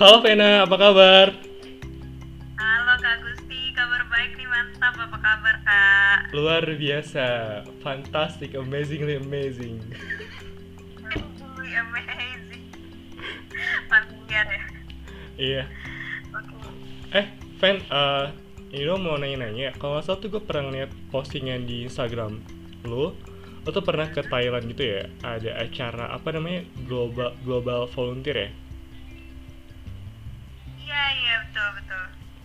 Halo Vena, apa kabar? Halo Kak Gusti, kabar baik nih mantap. Apa kabar Kak? Luar biasa, fantastic, amazingly amazing. Amazing, amazing. Pantian ya. Iya. Oke. Eh, Ven, eh ini dong mau nanya-nanya. Kalau nggak salah tuh gue pernah ngeliat postingan di Instagram lo, lo tuh pernah ke Thailand gitu ya? Ada acara apa namanya global global volunteer ya?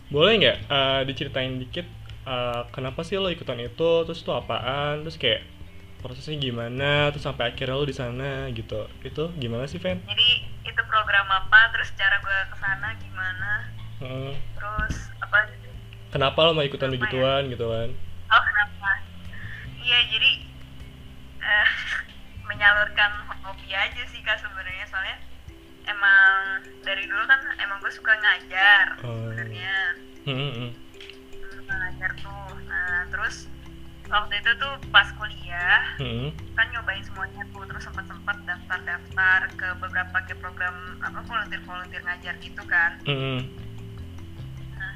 Boleh nggak eh, diceritain dikit eh, kenapa sih lo ikutan itu? Terus itu apaan? Terus kayak prosesnya gimana? Terus sampai akhirnya lo di sana gitu. Itu gimana sih, Ven? Jadi itu program apa? Terus cara gue ke sana gimana? Hmm. Terus apa? Kenapa lo mau ikutan ya? begituan gitu kan? Oh kenapa? Iya jadi eh, menyalurkan hobi aja sih kak sebenarnya soalnya emang dari dulu kan emang gue suka ngajar Oh. sebenarnya. Hmm, suka ngajar tuh nah terus waktu itu tuh pas kuliah Hmm. kan nyobain semuanya tuh terus sempat sempat daftar daftar ke beberapa ke program apa volunteer volunteer ngajar gitu kan Hmm. nah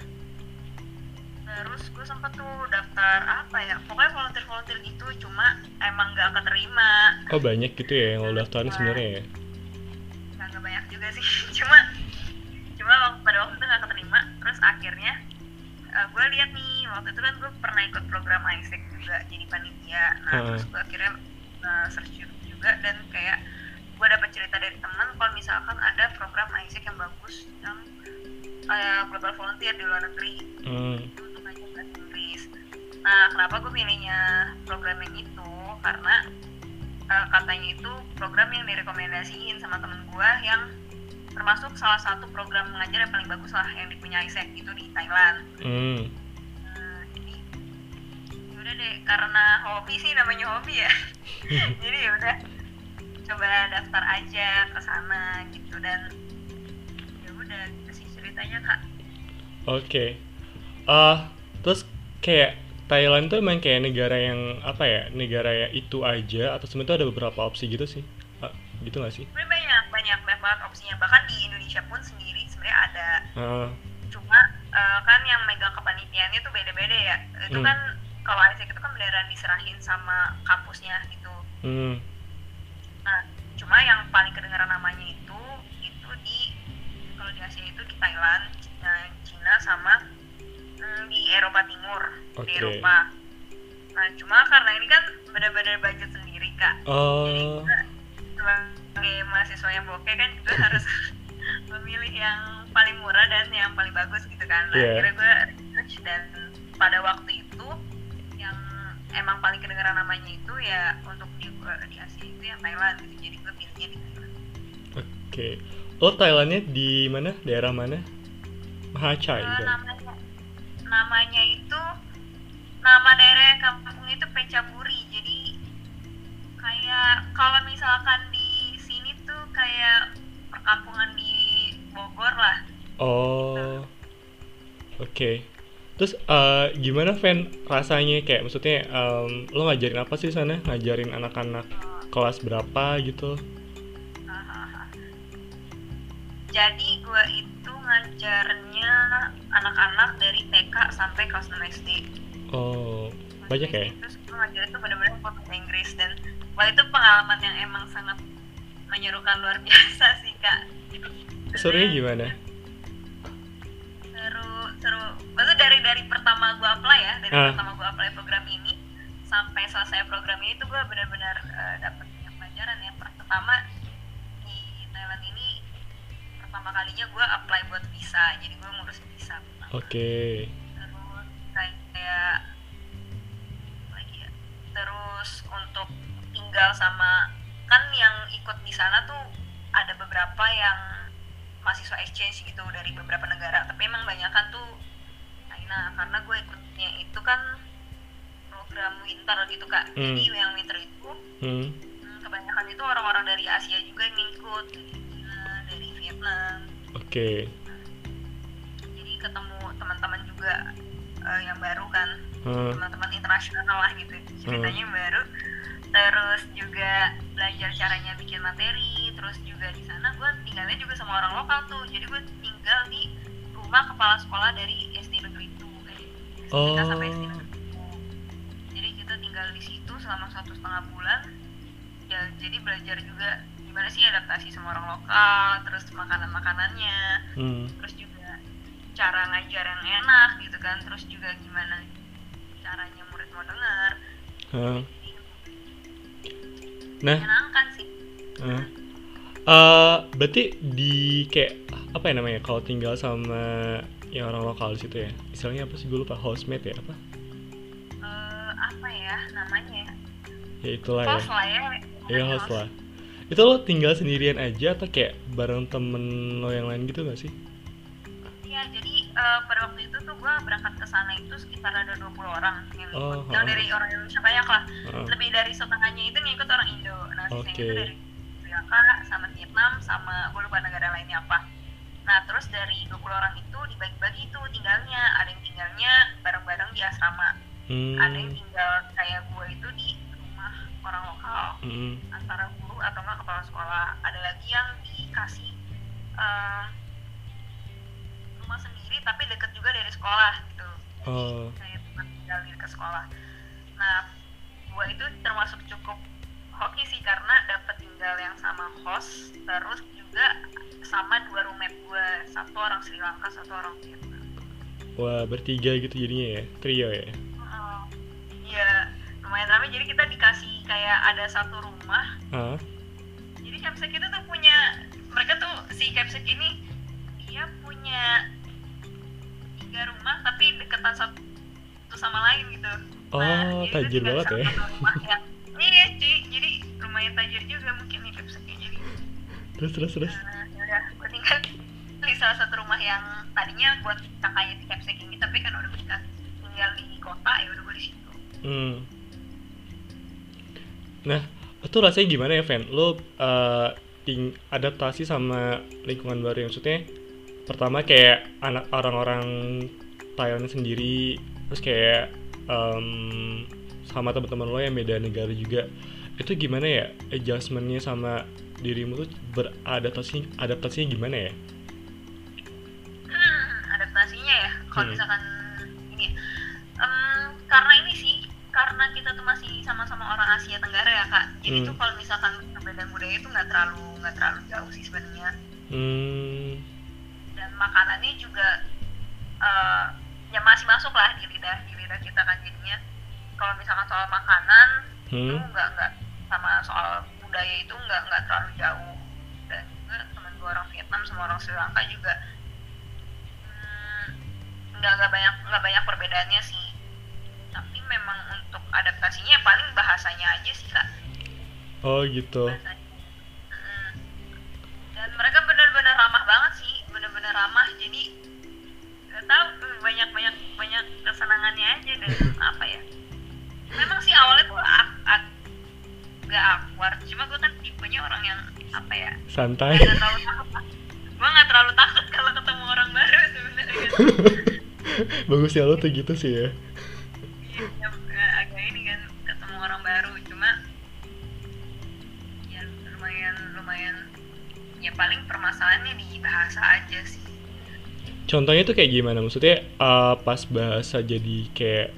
terus gue sempat tuh daftar apa ya pokoknya volunteer volunteer gitu cuma emang gak keterima Oh banyak gitu ya yang lo daftarin sebenarnya ya? Juga sih cuma cuma waktu, pada waktu itu nggak keterima terus akhirnya gue lihat nih waktu itu kan gue pernah ikut program Isaac juga jadi panitia nah Heeh. terus gue akhirnya uh, search YouTube juga dan kayak gue dapat cerita dari teman kalau misalkan ada program Isaac yang bagus yang uh, global volunteer di luar negeri Hmm. itu untuk bahasa Inggris. Nah, kenapa gue pilihnya program yang itu? Karena eh, katanya itu program yang direkomendasiin sama temen gue yang termasuk salah satu program mengajar yang paling bagus lah yang dipunya Isaac itu di Thailand. Hmm. Nah, jadi yaudah deh karena hobi sih namanya hobi ya. jadi yaudah coba daftar aja ke sana gitu dan ya udah gitu sih ceritanya kak. Oke. Ah, terus kayak Thailand tuh emang kayak negara yang apa ya? Negara ya itu aja atau sebenarnya ada beberapa opsi gitu sih? Ah, gitu gak sih? Banyak banyak banget opsinya. Bahkan di Indonesia pun sendiri sebenarnya ada. Ah, cuma eh, kan yang megang kepanitiaannya tuh beda-beda ya. Itu Hmm. kan kalau Isaac itu kan beneran diserahin sama kampusnya gitu. Hmm. nah cuma yang paling kedengaran namanya itu itu di kalau di Asia itu di Thailand Cina, Cina sama mm, di Eropa Timur di Oke. Eropa. Nah cuma karena ini kan benar-benar budget sendiri kak. Jadi Oh, kita sebagai mahasiswa yang bokeh kan juga harus memilih yang paling murah dan yang paling bagus gitu kan. Nah, Iya. akhirnya gue research dan pada waktu itu yang emang paling kedengaran namanya itu ya untuk di, di Asia itu yang Thailand gitu. Jadi gue pilihnya di Thailand. oke. Lo Thailandnya di mana? Daerah mana? Mahachai Eh, kan? namanya namanya itu nama daerah kampung itu Pecaburi. Jadi kayak kalau misalkan kayak perkampungan di Bogor lah. Oh, oke. Terus eh, gimana Ven rasanya kayak maksudnya em, lo ngajarin apa sih sana? Ngajarin anak-anak kelas berapa gitu? Hahaha. Jadi gue itu ngajarnya anak-anak dari TK sampai kelas 6 SD. Oh, banyak ya? Terus gue ngajar itu benar-benar bahasa Inggris dan wah itu pengalaman yang emang sangat menyerukan luar biasa sih kak. Serunya gimana? Seru, seru. Maksudnya dari dari pertama gue apply ya, dari Ah. pertama gue apply program ini sampai selesai program ini tuh gue benar-benar eh, dapet banyak pelajaran ya. Pertama di Thailand ini pertama kalinya gue apply buat visa, jadi gue ngurus visa. Oke. terus kayak lagi ya terus untuk tinggal sama ikut di sana tuh ada beberapa yang mahasiswa exchange gitu dari beberapa negara. Tapi emang banyak kan tuh China. Karena gue ikutnya itu kan program winter gitu kak. Hmm. jadi yang winter itu Hmm. hmm, kebanyakan itu orang-orang dari Asia juga yang ikut. Dari China dari Vietnam. Oke. jadi ketemu teman-teman juga eh, yang baru kan. Hmm. teman-teman internasional lah gitu. Ceritanya yang baru terus juga belajar caranya bikin materi terus juga di sana gue tinggalnya juga sama orang lokal tuh jadi gue tinggal di rumah kepala sekolah dari SD negeri itu kayak SD kita sampai SD Oh. negeri itu jadi kita tinggal di situ selama satu setengah bulan ya jadi belajar juga gimana sih adaptasi sama orang lokal terus makanan makanannya Hmm. terus juga cara ngajar yang enak gitu kan terus juga gimana caranya murid mau dengar Hah. Nah, menyenangkan sih. Hah. Eh, berarti di kayak apa ya namanya kalau tinggal sama yang orang lokal di situ ya? Istilahnya apa sih? Gue lupa. Housemate ya apa? Eh, apa ya namanya? Ya ya itulah ya. Host lah ya. Iya Namanya host lah. Itu lo tinggal sendirian aja atau kayak bareng temen lo yang lain gitu gak sih? Iya, jadi eh, pada waktu itu tuh gue berangkat ke sana itu sekitar ada 20 orang yang ikut. Oh, yang oh. dari orang Indonesia banyak lah. Heeh. Lebih dari setengahnya itu ngikut orang Oke. itu dari Sri Lanka sama Vietnam sama gue lupa negara lainnya apa. Nah, terus dari 20 orang itu dibagi-bagi tuh tinggalnya. Ada yang tinggalnya bareng-bareng di asrama. Hmm. Ada yang tinggal kayak gue itu di rumah orang lokal Mm-mm. antara guru atau enggak kepala sekolah. Ada lagi yang dikasih eh, rumah sendiri tapi deket juga dari sekolah gitu. Jadi Oh. kayak tinggal di dekat sekolah. Nah, gua itu termasuk cukup hoki sih karena dapat tinggal yang sama host, terus juga sama dua roommate gua, satu orang Sri Lanka, satu orang Vietnam. wah bertiga gitu jadinya ya trio ya Oh, Iya, lumayan ramai. Jadi kita dikasih kayak ada satu rumah ah jadi Capsek itu tuh punya mereka tuh si Capsek ini dia punya tiga rumah tapi deketan satu sama lain gitu Oh, jadi tuh tajir banget ya. rumah yang iya cuy jadi lumayan tajir juga mungkin nih Capseknya jadi terus terus terus. eh, yaudah gue tinggal di salah satu rumah yang tadinya buat kakaknya si Capsek ini tapi kan udah bisa tinggal di kota ya udah gue di situ. Hmm. Nah, itu rasanya gimana ya, Ven? Lo eh, ting adaptasi sama lingkungan baru yang maksudnya pertama kayak anak orang-orang Thailand sendiri, terus kayak em, sama teman-teman lo yang beda negara juga. Itu gimana ya adjustmentnya sama dirimu tuh beradaptasi adaptasinya gimana ya? Hmm, adaptasinya ya kalau Hmm. misalkan ini. Em, karena ini sih karena kita tuh masih sama-sama orang Asia Tenggara ya kak jadi Hmm. tuh kalau misalkan perbedaan budaya itu nggak terlalu nggak terlalu jauh sih sebenarnya Hmm, dan makanannya juga eh, ya masih masuk lah di lidah di lidah kita kan jadinya kalau misalkan soal makanan itu hmm, nggak nggak sama soal budaya itu nggak nggak terlalu jauh. Dan juga teman gue orang Vietnam sama orang Sri Lanka juga hmm, nggak nggak banyak nggak banyak perbedaannya sih. Tapi memang untuk adaptasinya paling bahasanya aja sih kak. Oh gitu. bahasanya tipenya orang yang apa ya Santai. nggak terlalu takut gue nggak terlalu takut kalau ketemu orang baru sebenarnya Bagus ya lo tuh gitu sih ya. Iya, agak agak ini kan ketemu orang baru cuma ya lumayan lumayan ya paling permasalahannya di bahasa aja sih Contohnya tuh kayak gimana? Maksudnya uh, pas bahasa jadi kayak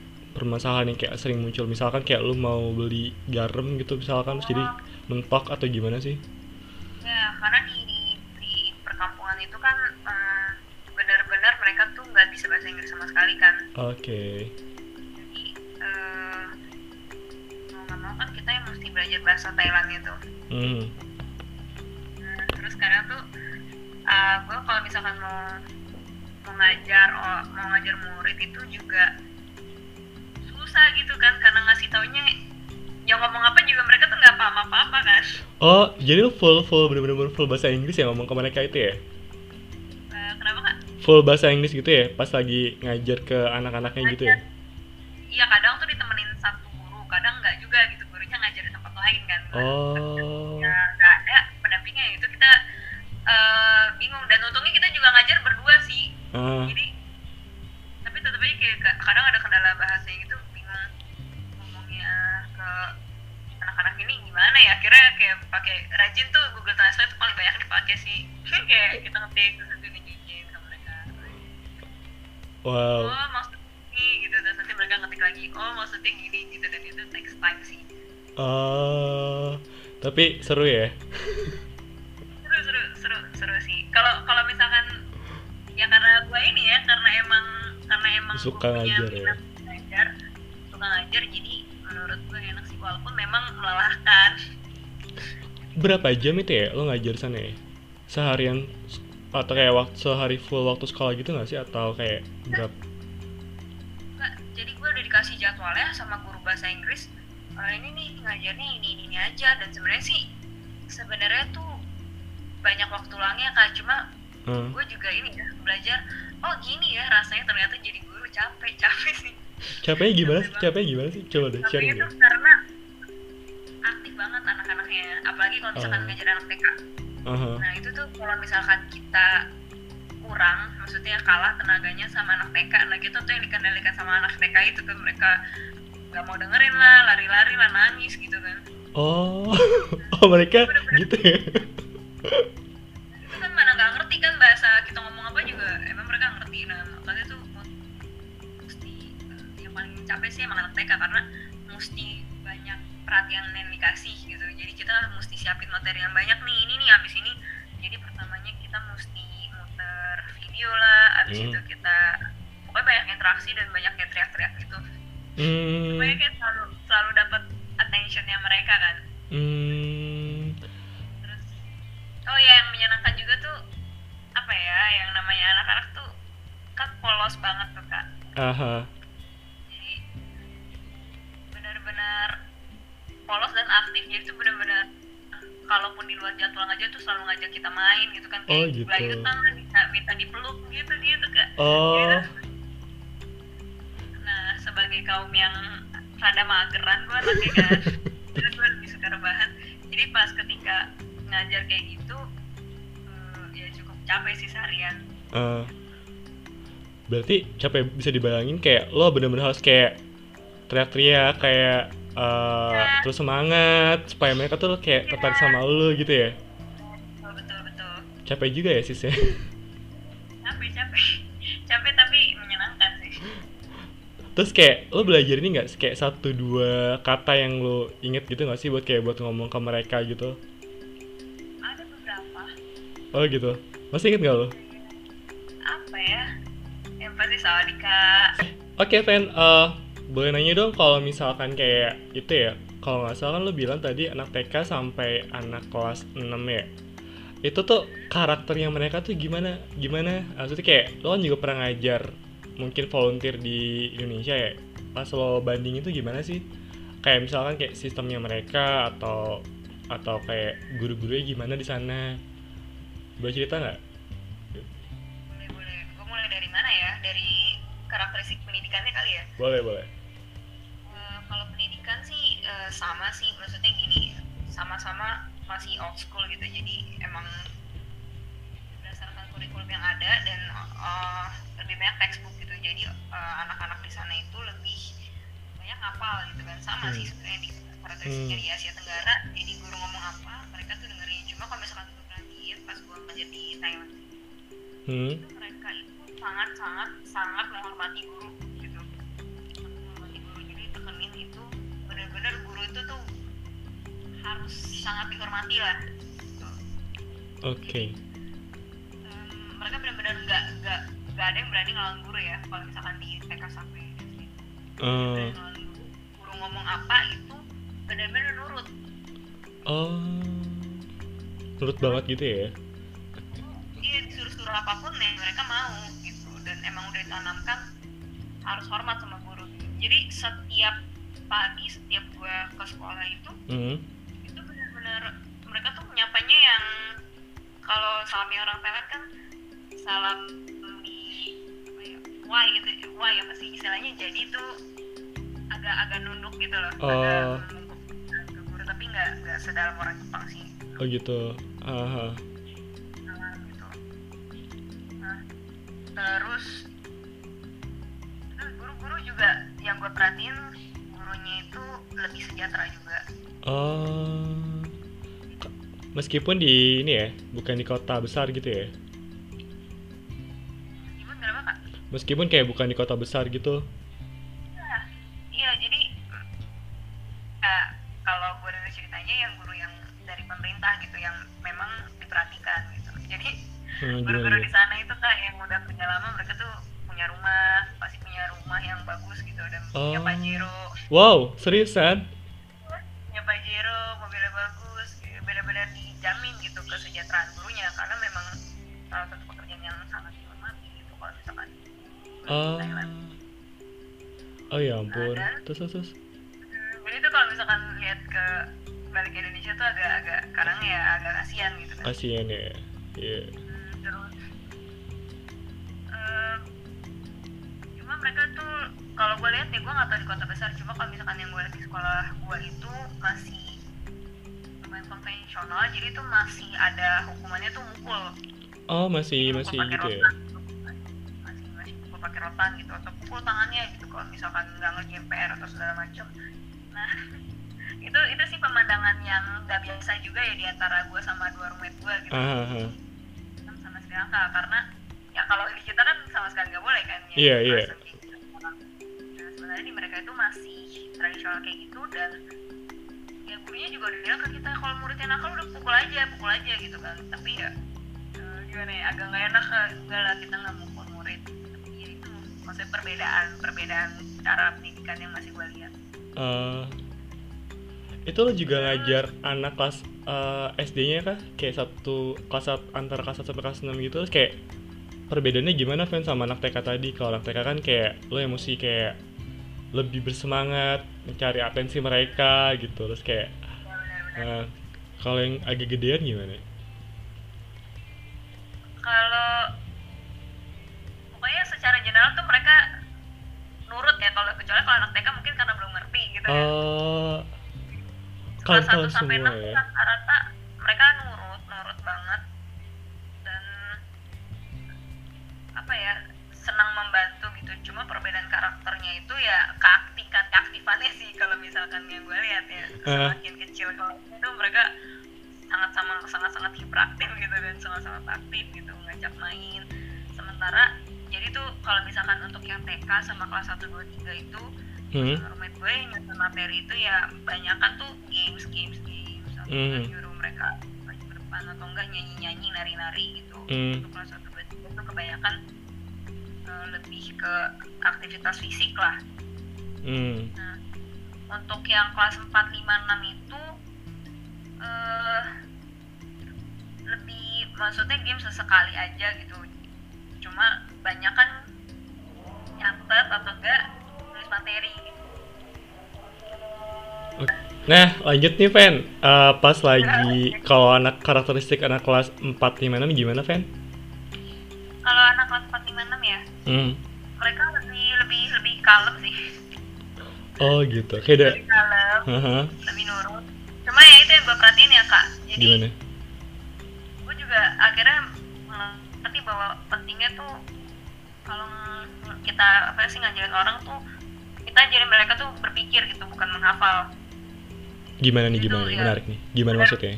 permasalahan yang kayak sering muncul. Misalkan kayak lu mau beli garam gitu misalkan terus jadi mentok atau gimana sih? ya karena di di, di perkampungan itu kan eh, benar-benar mereka tuh nggak bisa bahasa Inggris sama sekali kan Oke. jadi eh, mau nggak mau kan kita yang mesti belajar bahasa Thailand itu Hmm. Nah, terus kadang tuh uh, gue kalau misalkan mau mau ngajar oh, mau ngajar murid itu juga susah gitu kan karena ngasih taunya yang ngomong apa juga mereka tuh nggak paham apa apa kan Oh, jadi lu full full bener-bener full bahasa Inggris ya ngomong ke mereka itu ya? Uh, kenapa kak? Full bahasa Inggris gitu ya pas lagi ngajar ke anak-anaknya gitu ya? Iya kadang tuh ditemenin satu guru kadang nggak juga gitu gurunya ngajar di tempat lain kan Oh. ya nggak ada pendampingnya itu kita uh, bingung dan untungnya kita juga ngajar berdua sih Ah. jadi tapi tetap aja kayak ka- kadang ada kendala bahasa gitu anak-anak ini gimana ya? Akhirnya kayak Jin tuh Google Translate tuh paling banyak dipakai sih. Kayak kita ngetik terus nanti dijin sama mereka. Wow. Oh maksudnya ini gitu. Terus nanti mereka ngetik lagi oh maksudnya gini gitu. Dan itu text time sih. Oh tapi seru ya. Seru seru seru seru sih. Kalau kalau misalkan ya karena gue ini ya karena emang karena emang Suka ngajar ya? ngajar suka ngajar jadi menurut gue enak sih walaupun memang melelahkan. Berapa jam itu ya lo ngajar sana ya? Seharian atau kayak waktu sehari full waktu sekolah gitu nggak sih? Atau kayak berapa? Nggak, jadi gue udah dikasih jadwalnya sama guru bahasa Inggris. "Eh, ini nih ngajarnya ini, ini ini aja. Dan sebenarnya sih sebenarnya tuh banyak waktu luangnya kak. Cuma Hmm. gue juga ini ya belajar oh gini ya rasanya ternyata jadi guru capek capek sih capeknya gimana sih? Capeknya gimana sih? Coba deh sharing itu deh. karena aktif banget anak-anaknya apalagi kalau misalkan Oh. ngajar anak TK Aha. nah itu tuh kalau misalkan kita kurang maksudnya kalah tenaganya sama anak TK nah kita tuh yang dikendalikan sama anak TK itu kan mereka nggak mau dengerin lah lari-lari lah nangis gitu kan. Oh oh mereka gitu ya? Itu kan mana nggak ngerti kan bahasa kita ngomong apa juga emang mereka ngerti nah paling capek sih emang anak TK karena mesti banyak perhatian yang dikasih gitu. Jadi kita mesti siapin materi yang banyak nih ini nih abis ini. Jadi pertamanya kita mesti muter video lah abis Hmm. itu kita pokoknya banyak interaksi dan banyak kayak teriak-teriak gitu. Hmm, pokoknya kayak selalu selalu dapat attentionnya mereka kan. Hmm, terus oh ya yang menyenangkan juga tuh apa ya yang namanya anak-anak tuh kan polos banget tuh kak. Aha. jadi jadi tuh benar-benar kalaupun di luar jadwal aja tuh selalu ngajak kita main gitu kan Oh, kayak gitu. gelayutan lah minta, minta dipeluk gitu gitu kak oh. Nah sebagai kaum yang rada mageran gue anaknya kan gue lebih suka rebahan. Jadi pas ketika ngajar kayak gitu eh, ya cukup capek sih seharian. Eh, berarti capek bisa dibayangin kayak lo bener-bener harus kayak teriak-teriak kayak eh, terus semangat supaya mereka tuh kayak tertarik sama lo gitu ya. Betul betul capek juga ya sis ya? Capek capek. Capek tapi menyenangkan sih. Terus kayak lo belajar ini nggak? Kayak satu dua kata yang lo inget gitu nggak sih buat kayak buat ngomong ke mereka gitu? Ada beberapa. Oh gitu. Masih inget nggak lo? Apa ya? Yang pasti Sawadika Oke, Fen, eh, boleh nanya dong kalau misalkan kayak itu ya, kalau nggak salah kan lo bilang tadi anak TK sampai anak kelas 6 ya. Itu tuh karakternya mereka tuh gimana? Gimana? Maksudnya kayak lo kan juga pernah ngajar mungkin volunteer di Indonesia ya. Pas lo banding itu gimana sih? Kayak misalkan kayak sistemnya mereka atau atau kayak guru-gurunya gimana di sana? Boleh cerita nggak? boleh boleh gue mulai dari mana ya dari karakteristik pendidikannya kali ya Boleh, boleh. Kalau pendidikan sih eh, sama sih maksudnya gini sama-sama masih old school gitu jadi emang berdasarkan kurikulum yang ada dan eh, lebih banyak textbook gitu jadi eh, anak-anak di sana itu lebih banyak hafal gitu kan sama Hmm. sih sebenarnya di karakteristiknya Hmm. di Asia Tenggara jadi guru ngomong apa mereka tuh dengerin cuma kalau misalkan gue perhatiin pas gue ngajar di Thailand Hmm. itu mereka itu sangat sangat sangat menghormati guru benar-benar guru itu tuh harus sangat dihormati lah. Oke. Em, mereka benar-benar nggak nggak nggak ada yang berani ngelawan guru ya kalau misalkan di TK sampai SD Berani ngelawan guru. guru ngomong apa itu benar-benar nurut oh, nurut banget gitu ya? dia disuruh-suruh apa pun ya mereka mau gitu dan emang udah ditanamkan harus hormat sama guru jadi setiap pagi setiap gua ke sekolah itu Hmm. itu benar-benar mereka tuh menyapanya yang kalau salamnya orang Thailand kan salam di ya why gitu why apa sih istilahnya jadi tuh agak-agak nunduk gitu loh Oh. agak nunduk tapi nggak nggak sedalam orang Jepang sih Oh gitu. Aha. Nah, gitu nah terus terus guru-guru juga yang gue perhatiin itu lebih sejahtera juga. Oh. meskipun di ini ya bukan di kota besar gitu ya? Ibu kenapa kak? Meskipun kayak bukan di kota besar gitu? Iya jadi eh, kalau gue dari ceritanya yang guru yang dari pemerintah gitu yang memang diperhatikan gitu. Jadi Hmm, guru-guru gimana? di sana itu kak yang udah punya lama mereka tuh punya rumah pasti punya rumah yang bagus gitu. Dan punya Oh. pajero wow seriusan punya pajero mobilnya bagus gitu. benar-benar dijamin gitu kesejahteraan gurunya. Karena memang salah satu pekerjaan yang sangat dihormati gitu kalau misalkan oh. Thailand oh ya ampun. Ada. terus terus terus. Hmm, jadi tuh kalau misalkan lihat ke balik ke Indonesia tuh agak-agak kadang ya agak kasihan gitu kan. Kasian ya. Iya. Hmm, mereka tuh kalau gue lihat ya gue nggak tahu di kota besar cuma kalau misalkan yang gue lihat di sekolah gue itu masih lumayan konvensional jadi tuh masih ada hukumannya tuh mukul. Oh masih masih gitu ya? rotan. Masih masih pukul pakai rotan gitu atau pukul tangannya gitu kalau misalkan nggak ngerjain PR atau segala macam nah itu itu sih pemandangan yang nggak biasa juga ya di antara gue sama dua roommate gue gitu. Ah, ah, ah. sama Sri Lanka karena ya kalau di kita kan sama sekali nggak boleh kan ya. Iya, iya. Sebenarnya di mereka itu masih tradisional kayak gitu dan ya gurunya juga udah bilang ke kita kalau muridnya nakal udah pukul aja pukul aja gitu kan tapi ya eh, gimana ya agak nggak enak enggak lah kita nggak mukul murid tapi ya itu maksudnya perbedaan perbedaan cara pendidikan yang masih gue lihat Eh, itu lo juga ngajar anak kelas eh, SD-nya kah? Kayak satu kelas antara kelas 1 sampai kelas 6 gitu terus kayak perbedaannya gimana Fen sama anak TK tadi? Kalau anak TK kan kayak lo yang mesti kayak lebih bersemangat mencari atensi mereka gitu terus kayak ya eh, kalau yang agak gedean gimana? kalau pokoknya secara general tuh mereka nurut ya kalau kecuali kalau anak TK mungkin karena belum ngerti gitu ya Oh, kelas 1 sampai 6 ya? rata-rata karakternya itu ya keaktifan keaktifannya sih kalau misalkan yang gue lihat ya semakin kecil kalau itu mereka sangat sama sangat sangat hiperaktif gitu dan sangat sangat aktif gitu ngajak main sementara jadi tuh kalau misalkan untuk yang TK sama kelas 1 2 3 itu Hmm? roommate gue yang nyata materi itu ya banyakan tuh games games games atau Hmm. nyuruh mereka maju ke depan atau enggak nyanyi nyanyi nari nari gitu Hmm. untuk kelas satu dua tiga itu kebanyakan eh, lebih ke aktivitas fisik lah Hmm. nah untuk yang kelas 4, 5, 6 itu eh lebih maksudnya game sesekali aja gitu cuma banyak kan nyatet atau enggak nulis materi Nah, lanjut nih, Fen. Eh, pas lagi kalau anak karakteristik anak kelas 4 5 6 gimana, Fen? kalau anak kelas 4, 5, 6 ya Hmm. mereka kalem sih Oh, gitu. Kayak ada lebih kalem Haha, lebih nurut cuma ya itu yang gue perhatiin ya kak jadi gimana? gue juga akhirnya ngerti bahwa pentingnya tuh kalau kita apa sih ngajarin orang tuh kita ajarin mereka tuh berpikir gitu bukan menghafal Gimana nih, gimana nih? ya. Menarik nih. Gimana Bener. maksudnya?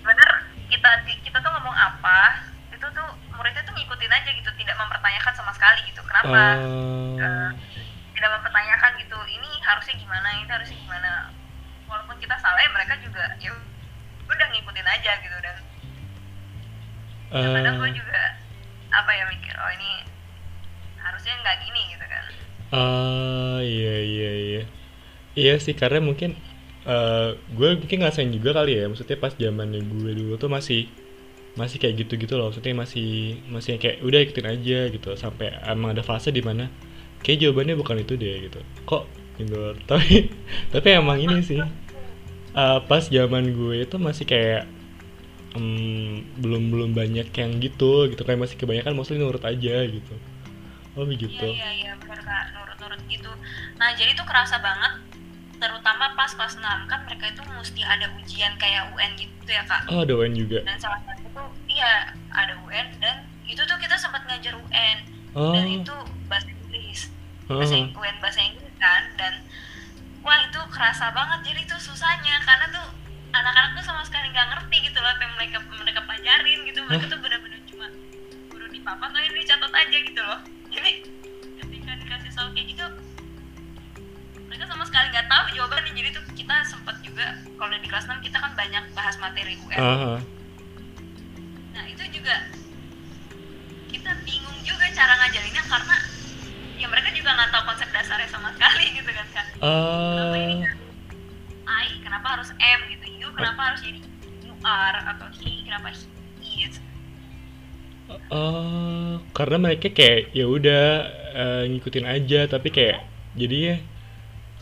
bener kita kita tuh ngomong apa itu tuh muridnya tuh ngikutin aja gitu tidak mempertanyakan sama sekali gitu kenapa Oh. Eh, tidak mempertanyakan gitu ini harusnya gimana ini harusnya gimana walaupun kita salah ya mereka juga ya udah ngikutin aja gitu dan kadang gue Eh, juga apa ya mikir oh ini harusnya nggak gini gitu kan ah, iya iya iya. Iya sih karena mungkin eh gue mungkin ngerasain juga kali ya. Maksudnya pas zamannya gue dulu tuh masih masih kayak gitu-gitu loh. Maksudnya masih masih kayak udah ikutin aja gitu sampai emang ada fase di mana kayak jawabannya bukan itu deh gitu. Kok gitu. Tapi tapi emang ini sih eh, pas zaman gue itu masih kayak hmm, belum belum banyak yang gitu gitu kayak masih kebanyakan mostly nurut aja gitu. Oh begitu. iya iya iya benar kak nurut-nurut gitu nah jadi tuh kerasa banget terutama pas kelas 6 kan mereka itu mesti ada ujian kayak UN gitu ya kak Oh, ada UN juga. dan salah satu tuh iya ada UN dan itu tuh kita sempat ngajar UN Oh. dan itu bahasa Inggris bahasa heeh. UN bahasa Inggris kan dan wah itu kerasa banget. Jadi tuh susahnya karena tuh anak-anak tuh sama sekali nggak ngerti gitu loh apa yang mereka mereka pelajarin gitu. Mereka tuh benar-benar cuma guru di papan tapi dicatat aja gitu loh. Jadi ketika dikasih soal kayak gitu mereka sama sekali nggak tahu jawabannya. Jadi tuh kita sempat juga kalau di kelas 6 kita kan banyak bahas materi UN Aha. nah itu juga kita bingung juga cara ngajarinnya karena ya mereka juga nggak tahu konsep dasarnya sama sekali gitu kan kak. Kenapa ini Eh, I? Kenapa harus M gitu? U kenapa harus jadi UR atau he? Kenapa he is? Eh, karena mereka kayak ya udah eh, ngikutin aja. Tapi kayak jadi ya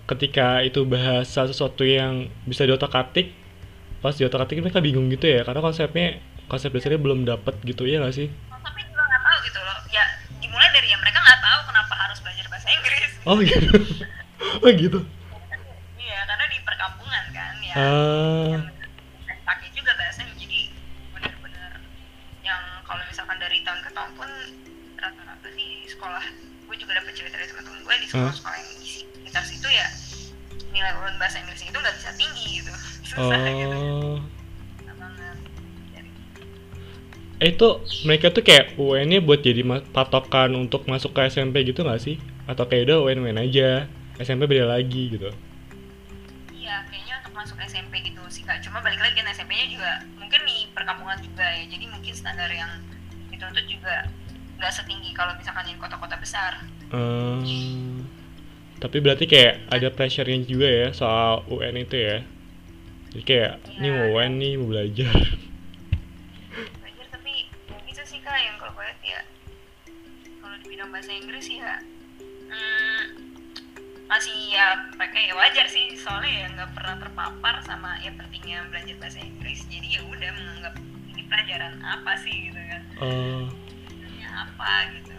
ketika itu bahasa sesuatu yang bisa diotak-atik pas diotak-atik mereka bingung gitu ya. Karena konsepnya konsep dasarnya belum dapet gitu ya nggak sih tapi juga nggak tahu gitu loh ya dimulai dari ya mereka nggak tahu kenapa harus belajar bahasa Inggris oh gitu. Oh gitu. Iya karena di perkampungan kan ya. Yang pakai juga bahasanya jadi benar-benar yang kalau misalkan dari tahun ke tahun pun rata-rata sih di sekolah gue juga dapat cerita dari teman-teman gue di sekolah-sekolah yang di sekitar situ nilai urun bahasa Inggris itu nggak bisa tinggi gitu. Susah gitu. Oh. Susah banget. Jadi, Eh itu mereka tuh kayak UN-nya buat jadi patokan untuk masuk ke SMP gitu nggak sih? Atau kayak udah UN aja, SMP beda lagi gitu. iya kayaknya untuk masuk SMP gitu sih kak cuma balik lagi kan SMP-nya juga mungkin di perkampungan juga ya jadi mungkin standar yang dituntut juga nggak setinggi kalau misalkan di kota-kota besar Hmm, tapi berarti kayak ada pressure-nya juga ya soal UN itu ya. Jadi kayak ini mau UN nih mau belajar. belajar tapi ya gitu sih kak yang kalau gue lihat ya kalau di bidang bahasa Inggris ya masih ya mereka ya wajar sih. Soalnya ya nggak pernah terpapar sama ya pentingnya belajar bahasa Inggris. Jadi ya udah menganggap ini pelajaran apa sih gitu kan. Oh, Sebenarnya apa gitu.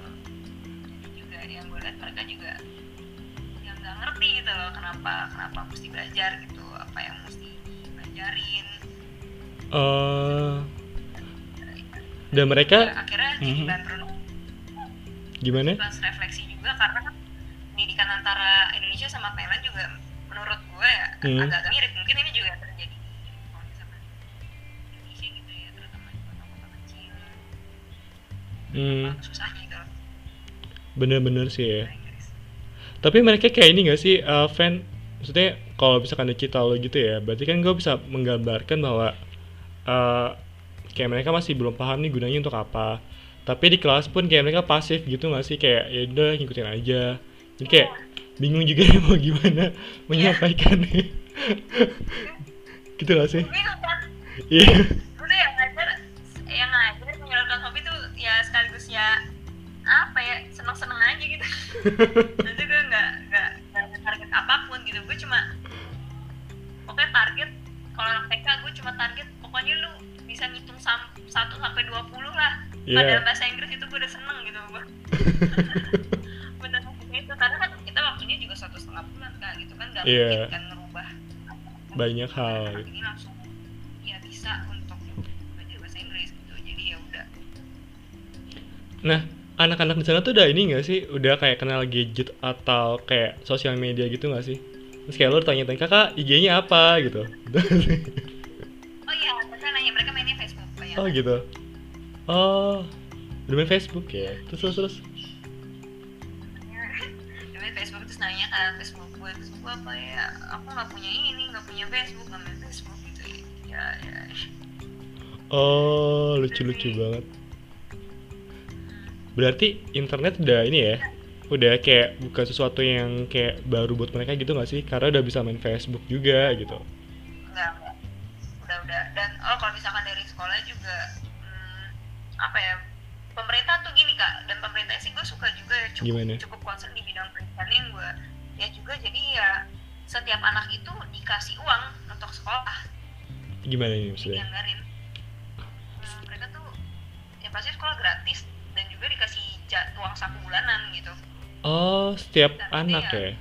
Jadi juga yang gue lihat mereka juga yang nggak ngerti gitu loh kenapa kenapa mesti belajar gitu. Apa yang mesti dipelajarin eh, dan mereka Ya, akhirnya jadi Mhm. bahan renung gimana? plus refleksi juga karena kan pendidikan antara Indonesia sama Thailand juga menurut gue ya Hmm. agak-agak mirip mungkin ini juga terjadi kalau misalkan Indonesia gitu ya terutama di kota-kota kecil Hmm, susahnya gitu bener-bener sih ya. Tapi mereka kayak ini gak sih, eh, fan? Maksudnya kalau misalkan kita lo gitu ya, berarti kan gue bisa menggambarkan bahwa eh, kayak mereka masih belum paham nih gunanya untuk apa. Tapi di kelas pun kayak mereka pasif gitu gak sih, kayak ya udah ngikutin aja. Jadi kayak bingung juga ya mau gimana menyampaikannya. gitu gak sih? bingung kan Iya. gue tuh yang ngajar yang ngajar menyalurkan hobi tuh ya sekaligus ya apa ya seneng-seneng aja gitu nanti gue nggak nggak target apa pun gitu gue cuma pokoknya target kalau anak TK gue cuma target pokoknya lu bisa ngitung sam 1 sampai 20 lah Iya. pada bahasa Inggris itu gue udah seneng gitu gue nggak Iya. mungkin kan ngerubah Banyak hal. anak ini langsung ya bisa untuk belajar bahasa Inggris gitu jadi ya udah Nah, anak-anak di sana tuh udah ini gak sih? Udah kayak kenal gadget atau kayak sosial media gitu gak sih? Terus kayak lo tanya-tanya, kakak IG-nya apa gitu? oh iya mereka nanya mereka mainnya Facebook banyak oh gitu. Oh, udah main Facebook ya? Terus terus terus. Dia main Facebook terus nanya kan Facebook gue apa ya aku nggak punya ini nggak punya Facebook nggak main Facebook gitu ya ya Oh, lucu-lucu banget. Berarti internet udah ini ya? Udah kayak bukan sesuatu yang kayak baru buat mereka gitu gak sih? Karena udah bisa main Facebook juga gitu. enggak enggak udah udah dan oh kalau misalkan dari sekolah juga hmm, apa ya pemerintah tuh gini kak dan pemerintah sih gue suka juga ya cukup Gimana? cukup concern di bidang pendidikan yang gue ya juga jadi ya setiap anak itu dikasih uang untuk sekolah. Gimana ini maksudnya? dianggarin. Nah, mereka tuh ya pasti sekolah gratis dan juga dikasih uang saku bulanan gitu. Oh, setiap Tapi anak ya- ya?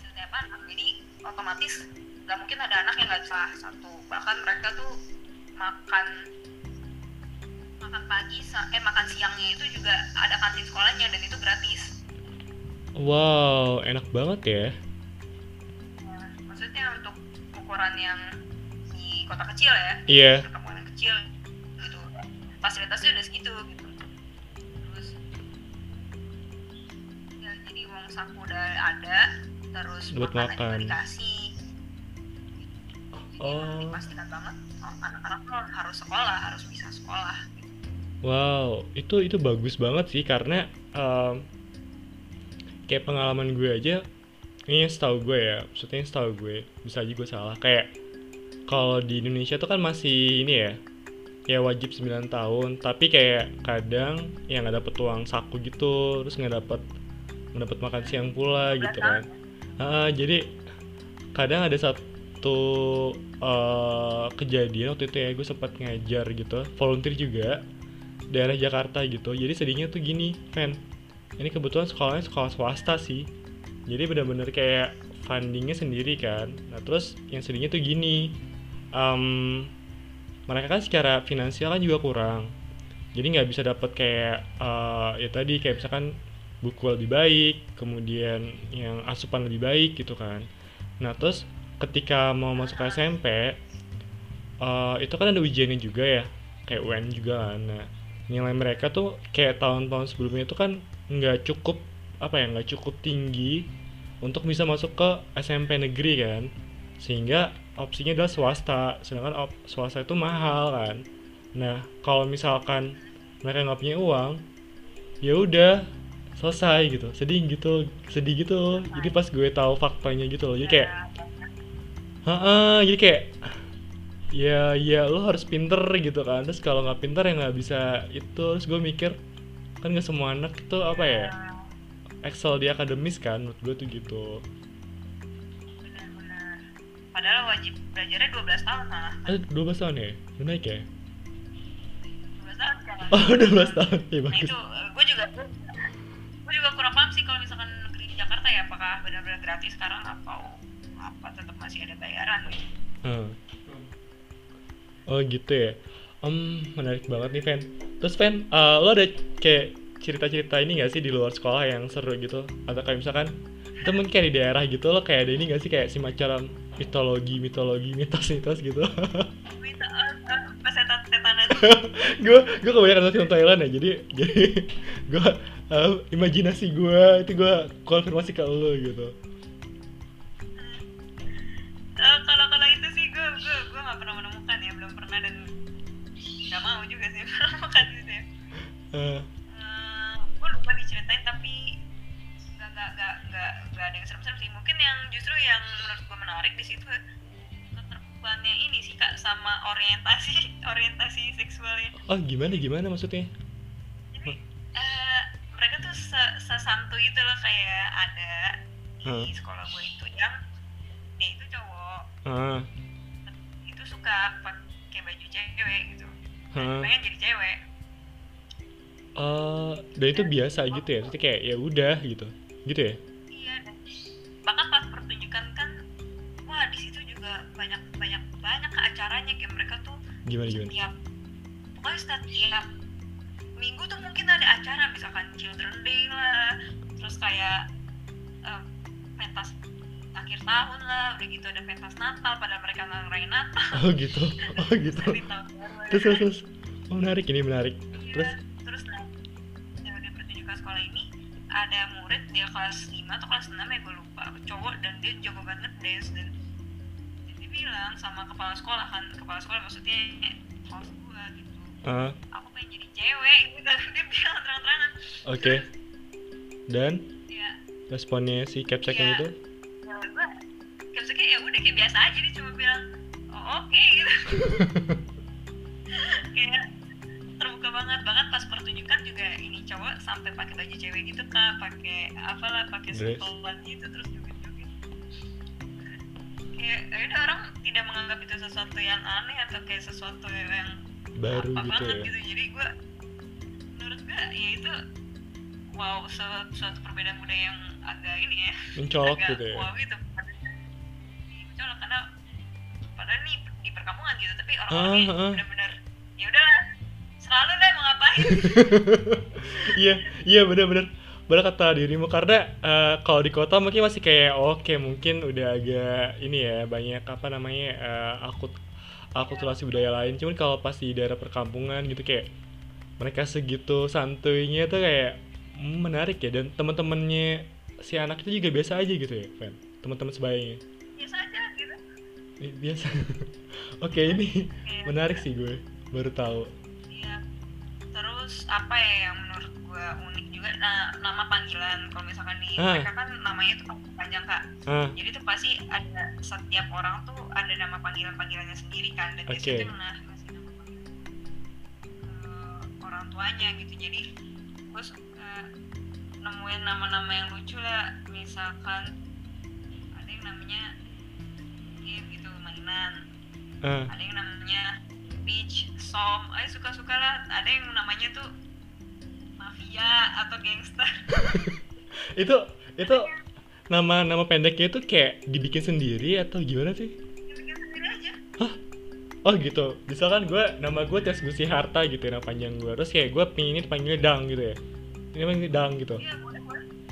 setiap anak jadi otomatis nggak mungkin ada anak yang nggak salah satu. Bahkan mereka tuh makan makan pagi eh makan siangnya itu juga ada kantin sekolahnya dan itu gratis Wow, enak banget ya. Maksudnya untuk ukuran yang di kota kecil ya iya perkampungan yang kecil gitu fasilitasnya udah segitu gitu terus ya jadi uang saku udah ada terus Buat makanan juga makan. dikasih jadi Oh. dipastikan banget oh, anak-anak lo harus sekolah harus bisa sekolah gitu. Wow, itu itu bagus banget sih karena em, kayak pengalaman gue aja, ini yang setahu gue ya, maksudnya setahu gue, bisa aja gue salah. Kayak kalau di Indonesia tuh kan masih ini ya, ya wajib 9 tahun, tapi kayak kadang yang nggak dapet uang saku gitu, terus nggak dapet nggak dapet makan siang pula gitu kan. Ah, jadi kadang ada satu eh, kejadian waktu itu ya gue sempat ngajar gitu, volunteer juga daerah Jakarta gitu jadi sedihnya tuh gini Fen ini kebetulan sekolahnya sekolah swasta sih. Jadi bener-bener kayak fundingnya sendiri kan. Nah terus yang sedihnya tuh gini. Em, mereka kan secara finansial kan juga kurang. Jadi nggak bisa dapat kayak eh, ya tadi kayak misalkan buku lebih baik kemudian yang asupan lebih baik gitu kan. Nah terus ketika mau masuk ke SMP eh, itu kan ada ujiannya juga ya kayak UN juga kan. Nah nilai mereka tuh kayak tahun-tahun sebelumnya itu kan nggak cukup apa ya nggak cukup tinggi untuk bisa masuk ke SMP negeri kan. Sehingga opsinya adalah swasta sedangkan op- swasta itu mahal kan. Nah kalau misalkan mereka nggak punya uang ya udah selesai gitu. Sedih gitu sedih gitu. Jadi pas gue tahu faktanya gitu loh. Jadi kayak Heeh, jadi kayak ya ya lo harus pinter gitu kan. Terus kalau nggak pinter ya nggak bisa itu. Terus gue mikir kan nggak semua anak itu apa ya excel di akademis kan menurut gue tuh gitu. Benar-benar. Padahal wajib belajarnya 12 tahun malah. Eh 12 tahun ya? Udah naik ya? 12 tahun sekarang. Oh 12 tahun. Ya nah bagus. itu gue juga gue juga kurang paham sih kalau misalkan negeri di Jakarta ya apakah benar-benar gratis sekarang atau apa tetap masih ada bayaran gitu. Hmm. oh gitu ya? Em, menarik banget nih Fen terus Fen eh, lo ada kayak cerita-cerita ini gak sih di luar sekolah yang seru gitu? Atau kayak misalkan mungkin kayak di daerah gitu lo kayak ada ini gak sih kayak semacam mitologi mitologi mitos-mitos gitu? Uh, uh, setan setanan gue gue kebanyakan nonton film Thailand ya jadi jadi gue eh, imajinasi gue itu gue konfirmasi ke lo gitu Eh, gue lupa diceritain tapi nggak nggak nggak nggak nggak ada yang serem-serem sih. Mungkin yang justru yang menurut gue menarik di situ keterbukannya ini sih kak sama orientasi orientasi seksualnya. Oh gimana gimana maksudnya? Jadi eh, mereka tuh se- sesantu itu loh kayak ada Hmm. di sekolah gue itu yang dia itu cowok. Ah itu suka pakai baju cewek gitu. Ah pengen jadi cewek Eh, dan itu biasa gitu ya, Maksudnya kayak ya udah gitu, gitu ya? iya bahkan pas pertunjukan kan wah di situ juga banyak banyak banyak acaranya kayak mereka tuh Gimana gimana? setiap pokoknya setiap minggu tuh mungkin ada acara misalkan Children Day lah terus kayak eh, pentas akhir tahun lah udah gitu ada pentas Natal padahal mereka ngerayain Natal Oh gitu, oh gitu. Terus terus terus. Oh menarik ini menarik. Iya, Terus murid dia kelas 5 atau kelas 6 ya gue lupa. Cowok dan dia jago banget dance dan dia bilang sama kepala sekolah kan kepala sekolah maksudnya host gue gitu. Ah aku pengen jadi cewek gitu dia bilang terang-terangan. Oke. Dan? Ya. Responnya si yang Iya. itu? ya gue kayak ya udah kayak biasa aja dia cuma bilang oh oke gitu. Kayak terbuka banget. Banget pas pertunjukan juga ini cowok sampai pakai baju cewek gitu kak. Pakai apalah pakai setelan gitu terus joget joget kayak ya udah orang tidak menganggap itu sesuatu yang aneh atau kayak sesuatu yang Baru apa gitu banget ya? gitu. Jadi gue menurut gue ya itu wow su- suatu perbedaan budaya yang agak ini ya. Mencolok agak gitu ya? wow gitu. Mencolok karena padahal nih di perkampungan gitu tapi orang-orangnya Ah, ah. benar-benar ya udahlah selalu deh mau ngapain? Iya, iya bener-bener. berkata dirimu karena eh, kalau di kota mungkin masih kayak oke mungkin udah agak ini ya banyak apa namanya eh, akut akulturasi budaya lain. Cuman kalau pas di daerah perkampungan gitu kayak mereka segitu santuinya tuh kayak mm, menarik ya. Dan teman-temannya si anak itu juga biasa aja gitu ya Fan teman-teman sebayanya. Biasa aja gitu. Biasa. Oke ini Kayak- menarik sih gue baru tahu. Terus apa ya yang menurut gue unik juga nah, nama panggilan. Kalau misalkan di Ah. mereka kan namanya tuh panjang kak. ah Jadi tuh pasti ada setiap orang tuh ada nama panggilan panggilannya sendiri kan. Dan biasanya tuh nah orang tuanya gitu. Jadi gue suka nemuin nama-nama yang lucu lah. Misalkan ada yang namanya game gitu mainan. Ah ada yang namanya Peach, Som, ayo suka-suka lah. Ada yang namanya tuh mafia atau gangster. itu itu nama nama pendeknya itu kayak dibikin sendiri atau gimana sih? Bikin sendiri aja. oh gitu. Misalkan gue nama gue Tias Gusti Harta gitu ya nama panjang gue terus kayak gue pengen dipanggilnya Dang gitu ya. Ini emang Dang gitu. Iya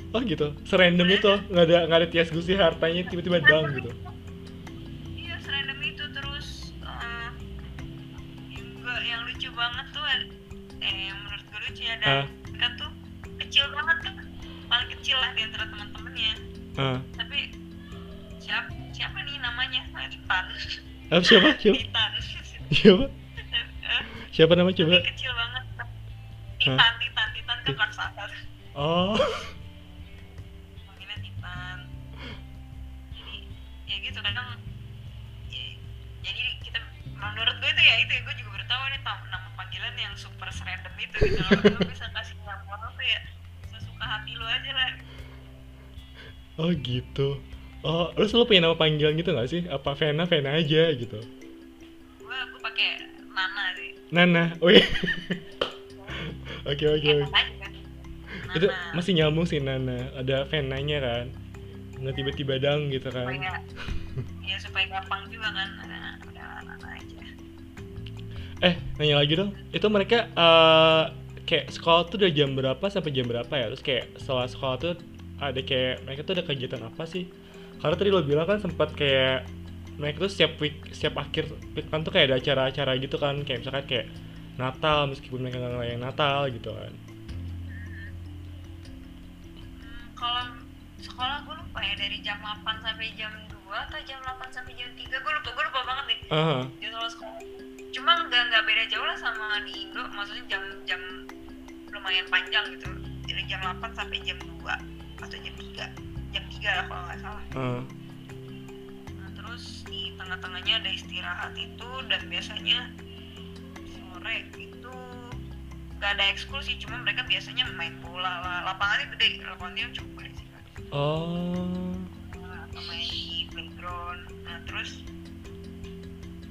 oh gitu. Serandom itu. Nggak ada nggak ada Tias Gusti Hartanya tiba-tiba Dang gitu dan mereka tuh kecil banget kan paling kecil lah di antara teman-temannya. Ah tapi siapa siapa nih namanya? Titan apa siapa? Siapa? Titan siapa? Eh, siapa nama coba? tapi kecil banget. Titan Titan Titan kan raksasa oh. Titan. Ya gitu kadang ya, jadi kita menurut gue itu ya itu ya gue juga baru tahu nih nama panggilan yang super random itu gitu loh. Lo bisa kasih nama orang tuh ya sesuka hati lo aja lah. Oh gitu. Oh terus lo punya nama panggilan gitu nggak sih? Apa Vena Vena aja gitu? Gue gue pakai Nana sih. Nana oke oke ya oke. itu masih nyambung sih Nana. Ada Venanya kan? Nggak tiba-tiba dang gitu kan? Supaya ya supaya gampang juga kan? Ada ada Nana aja eh nanya lagi dong. Itu mereka eh, kayak sekolah tuh dari jam berapa sampai jam berapa ya? Terus kayak setelah sekolah tuh ada kayak mereka tuh ada kegiatan apa sih? Karena tadi lo bilang kan sempat kayak mereka tuh setiap week setiap akhir week kan tuh kayak ada acara-acara gitu kan. Kayak misalkan kayak Natal meskipun mereka nggak ngelayan Natal gitu kan. Hmm, kalau sekolah gue lupa ya dari jam 8 sampai jam 2 atau jam 8 sampai jam 3 gue lupa gue lupa banget nih. Ah jadwal sekolah cuma nggak nggak beda jauh lah sama di Indo. Maksudnya jam jam lumayan panjang gitu. Dari jam 8 sampai jam 2 atau jam 3 jam 3 lah kalau nggak salah. Ah nah, terus di tengah-tengahnya ada istirahat itu dan biasanya sore itu nggak ada ekskul sih. Cuma mereka biasanya main bola lah. Lapangannya gede. Lapangannya cukup gede sih oh. Atau main di playground. Nah terus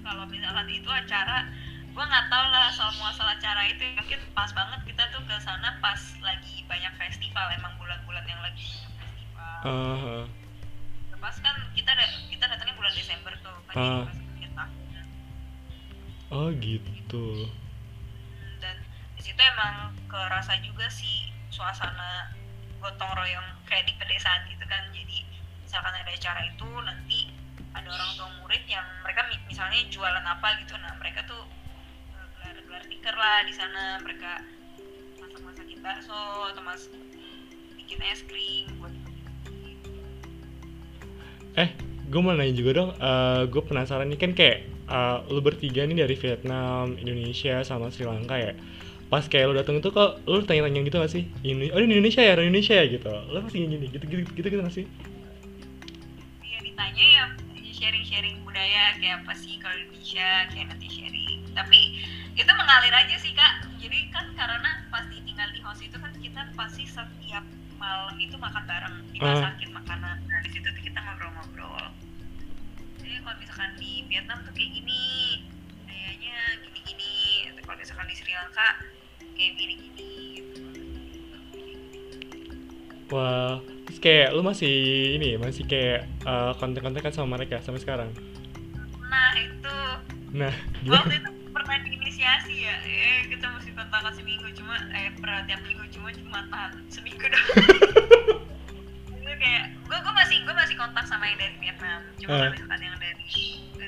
kalau misalkan itu acara gue nggak tahu lah soal muasal acara itu. Mungkin pas banget kita tuh ke sana pas lagi banyak festival emang bulan-bulan yang lagi festival. Ah pas kan kita ada kita datangnya bulan Desember tuh kan akhir tahun oh gitu. Dan di situ emang kerasa juga sih suasana gotong royong kayak di pedesaan gitu kan. Jadi misalkan ada acara itu nanti ada orang tua murid yang mereka mi- misalnya jualan apa gitu nah mereka tuh eh, gelar gelar tikar lah di sana mereka masak masakin bakso atau mas bikin es krim buat Eh, gue mau nanya juga dong. eh gue penasaran nih kan kayak eh, lu bertiga nih dari Vietnam, Indonesia, sama Sri Lanka ya. Pas kayak lu dateng tuh kok lu tanya-tanya gitu gak sih? Ini, oh ini Indonesia ya, orang Indonesia ya gitu. Lu pasti gini, gitu gitu gitu gitu gak sih? ya ditanya ya sharing-sharing budaya kayak apa sih kalau Indonesia kayak nanti sharing. Tapi itu mengalir aja sih kak. Jadi kan karena pasti tinggal di host itu kan kita pasti setiap malam itu makan bareng. Dimasakin makanan. Nah di situ kita ngobrol-ngobrol. Jadi kalau misalkan di Vietnam tuh kayak gini budayanya gini-gini. Atau kalau misalkan di Sri Lanka kayak gini-gini gitu. Wah, terus kayak lu masih ini, masih kayak eh, kontak-kontakan sama mereka sampai sekarang. nah itu. Nah, gimana? waktu itu per- pernah diinisiasi ya eh kita mesti kontakan seminggu cuma eh pernah tiap minggu cuma cuma tahan seminggu doang. Itu kayak gue gue masih gue masih kontak sama yang dari Vietnam cuma kalau misalkan yang dari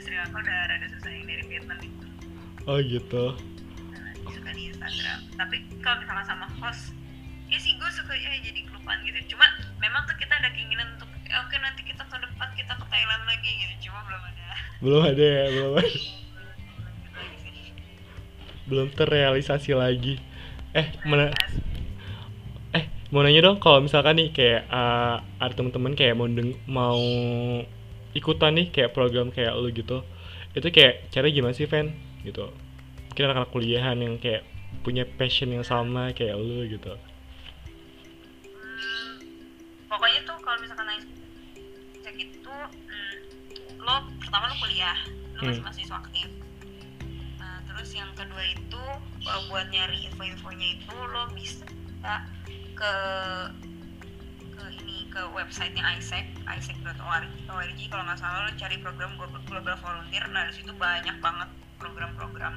Sri Lanka udah rada susah yang dari Vietnam itu. Oh gitu. Nah, suka di Instagram. Tapi kalau misalnya sama host ya sih gue suka ya jadi kelupaan gitu. Cuma memang tuh kita ada keinginan untuk "Eh, oke nanti kita tahun depan kita ke Thailand lagi gitu. Cuma belum ada. Belum ada ya belum ada. Belum terrealisasi lagi. Eh mana eh mau nanya dong kalau misalkan nih kayak uh, ada teman-teman kayak mau deng mau ikutan nih kayak program kayak lu gitu itu kayak cara gimana sih Van gitu. Mungkin anak-anak kuliahan yang kayak punya passion yang sama kayak lu gitu pertama lo kuliah lo masih Hmm. mahasiswa aktif. Nah terus yang kedua itu uh, buat nyari info-infonya itu lo bisa ke ke ini ke websitenya ISEC isec.org org. Kalau nggak salah lo cari program Global volunteer. Nah di situ banyak banget program-program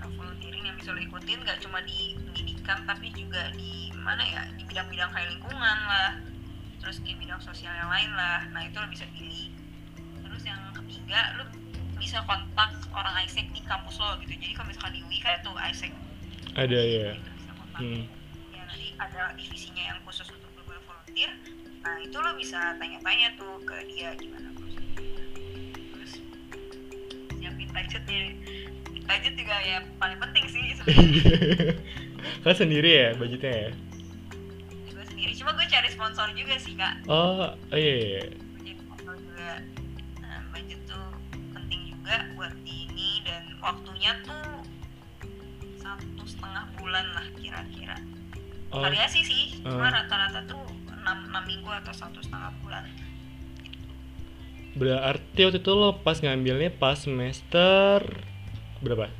uh, volunteering yang bisa lo ikutin. Nggak cuma di pendidikan tapi juga di mana ya di bidang-bidang kayak lingkungan lah. Terus di bidang sosial yang lain lah. Nah itu lo bisa pilih ketiga lo bisa kontak orang ISEC di kampus lo gitu. Jadi kalau misalkan di UI kayak tuh ISEC ada ya itu bisa kontak. Hmm. ya nanti ada divisinya yang khusus untuk global volunteer. Nah itu lo bisa tanya-tanya tuh ke dia gimana prosedurnya terus siapin budgetnya. Budget juga ya paling penting sih sebenarnya. Kan sendiri ya budgetnya ya? Gue sendiri. Cuma gue cari sponsor juga sih kak. Oh oh iya, iya. Juga buat di ini dan waktunya tuh satu setengah bulan lah kira-kira. Oh. Variasi sih cuma Hmm. rata-rata tuh 6, 6 minggu atau satu setengah bulan. Berarti waktu itu lo pas ngambilnya pas semester berapa?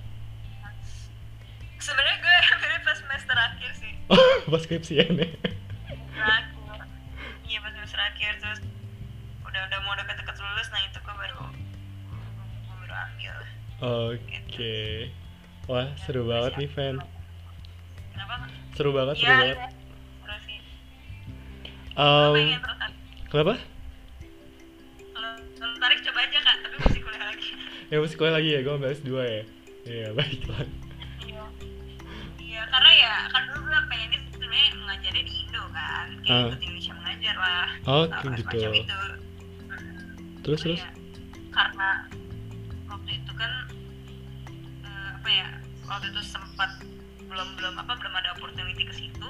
Sebenarnya gue ambilnya pas semester akhir sih. Pas skripsian ya terakhir iya pas semester akhir terus udah udah mau deket-deket Oke. Wah, seru banget nih, Fan. kenapa? Seru banget, seru Iya, banget. iya. sih Um, kenapa? kalau tertarik coba aja kak tapi masih kuliah lagi Ya masih kuliah lagi ya, gue ambil S2 ya. Iya, baiklah. iya iya karena ya kan dulu gue pengennya sebenarnya mengajarnya di Indo kan kayak Ah. ikut Indonesia mengajar lah Oh, gitu. itu Terus, Cuma terus? ya, karena kan eh, apa ya waktu itu sempat belum belum apa belum ada opportunity ke situ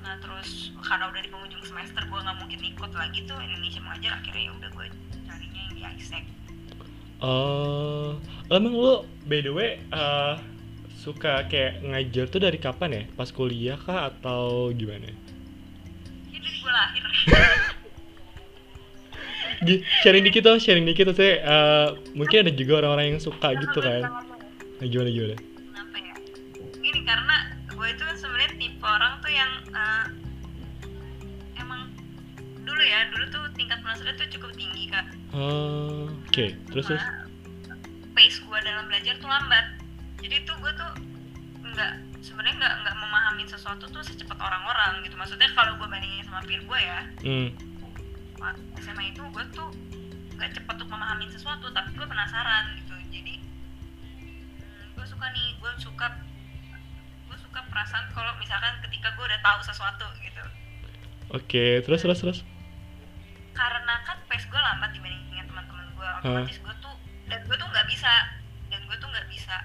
nah terus karena udah di penghujung semester gue nggak mungkin ikut lagi tuh Indonesia mengajar akhirnya ya udah gue carinya yang di ISEC Oh, emang lu by the way uh, suka kayak ngajar tuh dari kapan ya? Pas kuliah kah atau gimana? Gi- sharing dikit dong, sharing dikit tuh saya uh, mungkin ada juga orang-orang yang suka gitu kan. Nah, gimana gimana? kenapa ya gini karena gue itu kan sebenarnya tipe orang tuh yang eh, emang dulu ya dulu tuh tingkat penasaran tuh cukup tinggi kak Oh, oke. Terus terus. Cuma pace gue dalam belajar tuh lambat jadi tuh gue tuh nggak sebenarnya nggak nggak memahami sesuatu tuh secepat orang-orang gitu maksudnya kalau gue bandingin sama peer gue ya Hmm. Pas SMA itu gue tuh nggak cepat untuk memahami sesuatu tapi gue penasaran gitu. Jadi hmm, gue suka nih gue suka gue suka perasaan kalau misalkan ketika gue udah tahu sesuatu gitu. Oke, terus terus terus. karena kan pace gue lambat dibandingin teman-teman gue otomatis gue tuh dan gue tuh nggak bisa dan gue tuh nggak bisa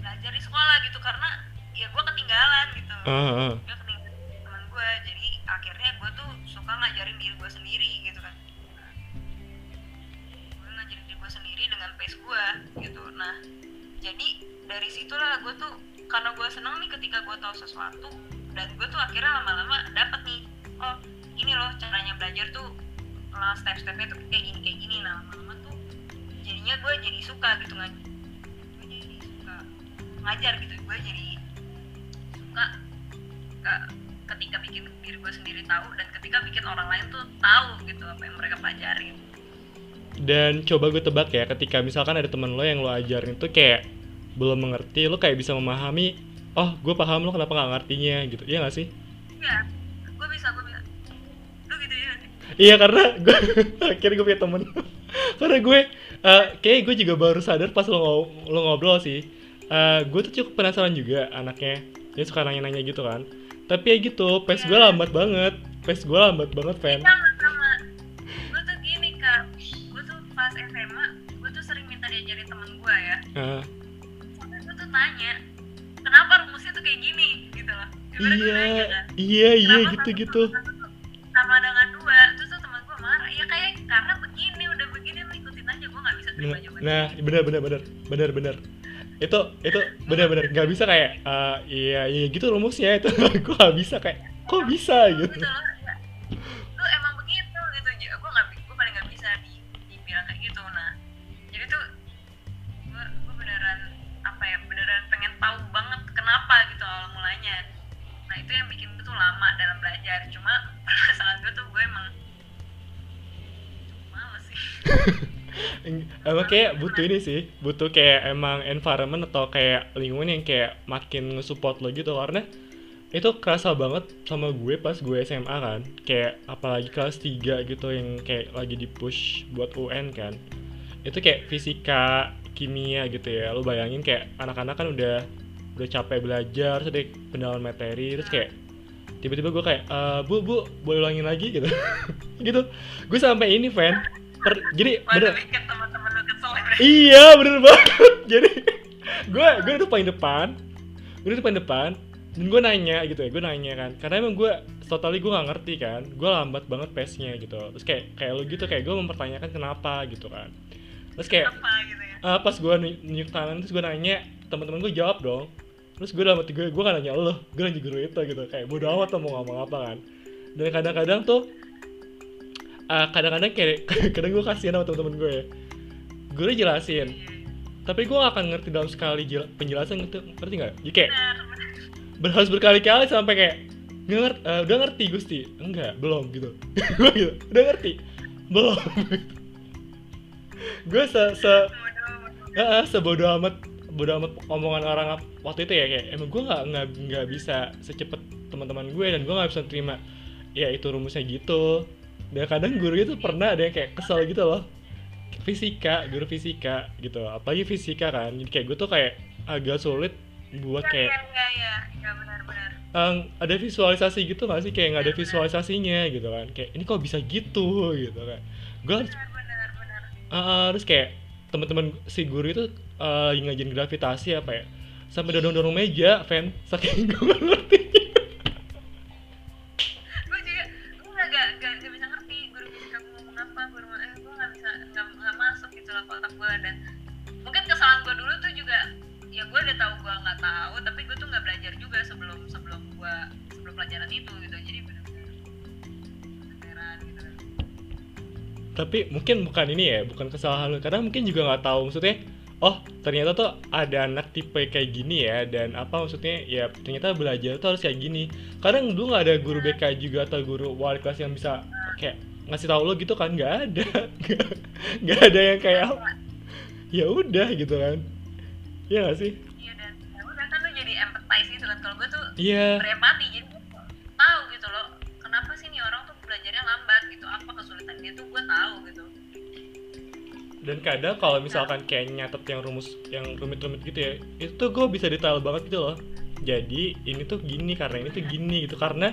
belajar di sekolah gitu. Karena ya gue ketinggalan gitu. Ah, ah. gue ketinggalan teman gue jadi tuh suka ngajarin diri gue sendiri gitu kan. Gue ngajarin diri gue sendiri dengan pace gue gitu. Nah jadi dari situlah gue tuh karena gue seneng nih ketika gue tahu sesuatu dan gue tuh akhirnya lama-lama dapet nih oh ini loh caranya belajar tuh lah step-stepnya tuh kayak gini kayak gini. Nah lama-lama tuh jadinya gue jadi suka gitu ngajar gue jadi suka ngajar gitu. Gue jadi suka ke- ketika bikin diri gue sendiri tahu dan ketika bikin orang lain tuh tahu gitu apa yang mereka pelajarin dan coba gue tebak ya ketika misalkan ada teman lo yang lo ajarin itu kayak belum mengerti lo kayak bisa memahami oh gue paham lo kenapa nggak ngertinya? gitu. Iya gak sih? Iya gue bisa gue bisa. Lu gitu ya iya karena gue akhirnya gue punya temen. Karena gue uh, kayak gue juga baru sadar pas lo, lo ngobrol sih. Uh, gue tuh cukup penasaran juga anaknya. Dia suka nanya-nanya gitu kan tapi ya gitu pace gue lambat banget. Pace gue lambat banget fan sama sama. Gue tuh gini kak. Gue tuh pas SMA gue tuh sering minta diajarin temen gue ya. Uh, sampai gue tuh tanya kenapa rumusnya tuh kayak gini? Gitu loh. Gue nanya iya kan iya iya Kenapa gitu gitu. sama dengan dua? Terus tuh teman gue marah. Ya kayak karena begini udah begini lu ikutin aja. Gue nggak bisa terima nah, jawaban nah benar benar benar. Benar benar itu itu benar benar nggak bisa kayak uh, iya iya gitu rumusnya itu gue nggak bisa kayak kok bisa? Gitu. gitu ya, lu emang begitu gitu. Gue nggak gue paling nggak bisa di dibilang kayak gitu nah. Jadi tuh gue gue beneran apa ya beneran pengen tahu banget kenapa gitu awal mulanya. Nah itu yang bikin gue tuh lama dalam belajar. Cuma permasalahan gue tuh gue emang males sih emang kayak butuh ini sih butuh kayak emang environment atau kayak lingkungan yang kayak makin nge-support lo gitu. Karena itu kerasa banget sama gue pas gue SMA kan. Kayak apalagi kelas 3 gitu yang kayak lagi di push buat UN kan. Itu kayak fisika kimia gitu ya. Lo bayangin kayak anak-anak kan udah udah capek belajar terus pendalaman materi terus kayak tiba-tiba gue kayak "Eh, bu bu boleh ulangin lagi? gitu. Gitu. Gue sampai ini fan jadi bener. kesel ya. Iya bener banget. Jadi gue gue itu paling depan. Gue itu paling depan Dan gue nanya gitu ya Gue nanya kan. Karena emang gue Totally gue gak ngerti kan. Gue lambat banget pace-nya gitu. Terus kayak Kayak lo gitu Kayak gue mempertanyakan kenapa gitu kan. Terus kayak apa gitu ya? ah, Pas gue nunjuk tangan Terus gue nanya Teman-teman gue jawab dong. Terus gue dalam hati gue Gue gak nanya lo Gue nanya guru itu gitu. Kayak bodo amat lo mau ngomong apa kan. Dan kadang-kadang tuh ah, Kadang-kadang kayak Kadang gue kasihan sama teman-teman gue ya. Gue udah jelasin tapi gue gak akan ngerti dalam sekali jel- penjelasan gitu ngerti nggak? Jadi kayak benar benar. ber- harus berkali-kali sampai kayak ngerti eh, udah ngerti gusti? Enggak belum gitu. Gue gitu udah ngerti? Belum. Gue se se eh, sebodoh amat bodoh amat omongan orang waktu itu ya kayak emang gue nggak nggak nggak bisa secepat teman-teman gue dan gue nggak bisa terima. Ya itu rumusnya gitu dan kadang guru itu pernah ada yang kayak kesel gitu loh. Fisika guru fisika gitu. Apalagi fisika kan. Jadi kayak gue tuh kayak agak sulit buat kayak benar benar. Em, ada visualisasi gitu gak sih? Kayak nggak ada visualisasinya gitu kan. Kayak ini kok bisa gitu gitu kan. Gue harus Ah, terus kayak teman-teman si guru itu eh, lagi ngajarin gravitasi apa ya? Sampai dorong-dorong meja fan saking gue ngerti itu gitu. Jadi benar-benar gitu. Tapi mungkin bukan ini ya bukan kesalahan lu. Karena mungkin juga nggak tahu maksudnya oh ternyata tuh ada anak tipe kayak gini ya dan apa maksudnya ya ternyata belajar tuh harus kayak gini. Kadang dulu nggak ada guru BK juga atau guru wali kelas yang bisa kayak ngasih tahu lo gitu kan nggak ada. Nggak- ada yang kayak ya udah gitu kan. Iya gak sih? Iya dan ya udah kan lu jadi empathize gitu kan. Kalau gue tuh iya. berempati jadi dan kadang kalau misalkan kayak nyatet yang rumus yang rumit-rumit gitu ya itu tuh gue bisa detail banget gitu loh. Jadi ini tuh gini karena ini tuh gini gitu. Karena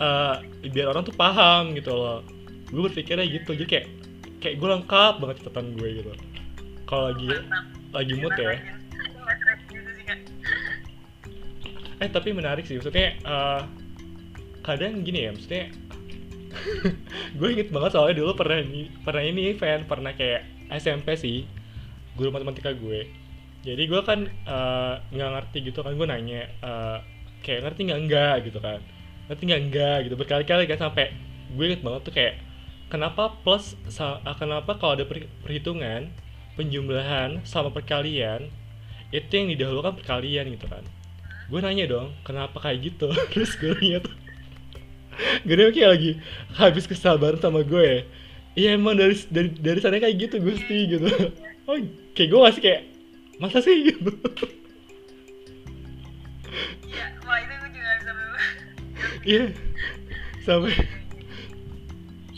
eh, biar orang tuh paham gitu loh. Gue berpikirnya gitu. Jadi kayak kayak gue lengkap banget catatan gue gitu. Kalau lagi mantap lagi mood ya. Eh tapi menarik sih. Maksudnya eh, kadang gini ya maksudnya gue inget banget soalnya dulu pernah pernah ini fan pernah kayak SMP sih guru matematika gue. Jadi gue kan eh, nggak ngerti gitu kan gue nanya eh, kayak ngerti nggak enggak gitu kan. Ngerti nggak enggak gitu berkali-kali kan sampai gue inget banget tuh kayak kenapa plus ah, kenapa kalau ada per- perhitungan penjumlahan sama perkalian itu yang didahulukan perkalian gitu kan. Gue nanya dong kenapa kayak gitu? Terus gurunya tuh gurunya kayak lagi habis kesabaran sama gue iya emang dari dari dari sana kayak gitu Gusti gitu. Oh kayak gue masih kayak masa sih gitu. Iya wah itu gue juga bisa iya sampai.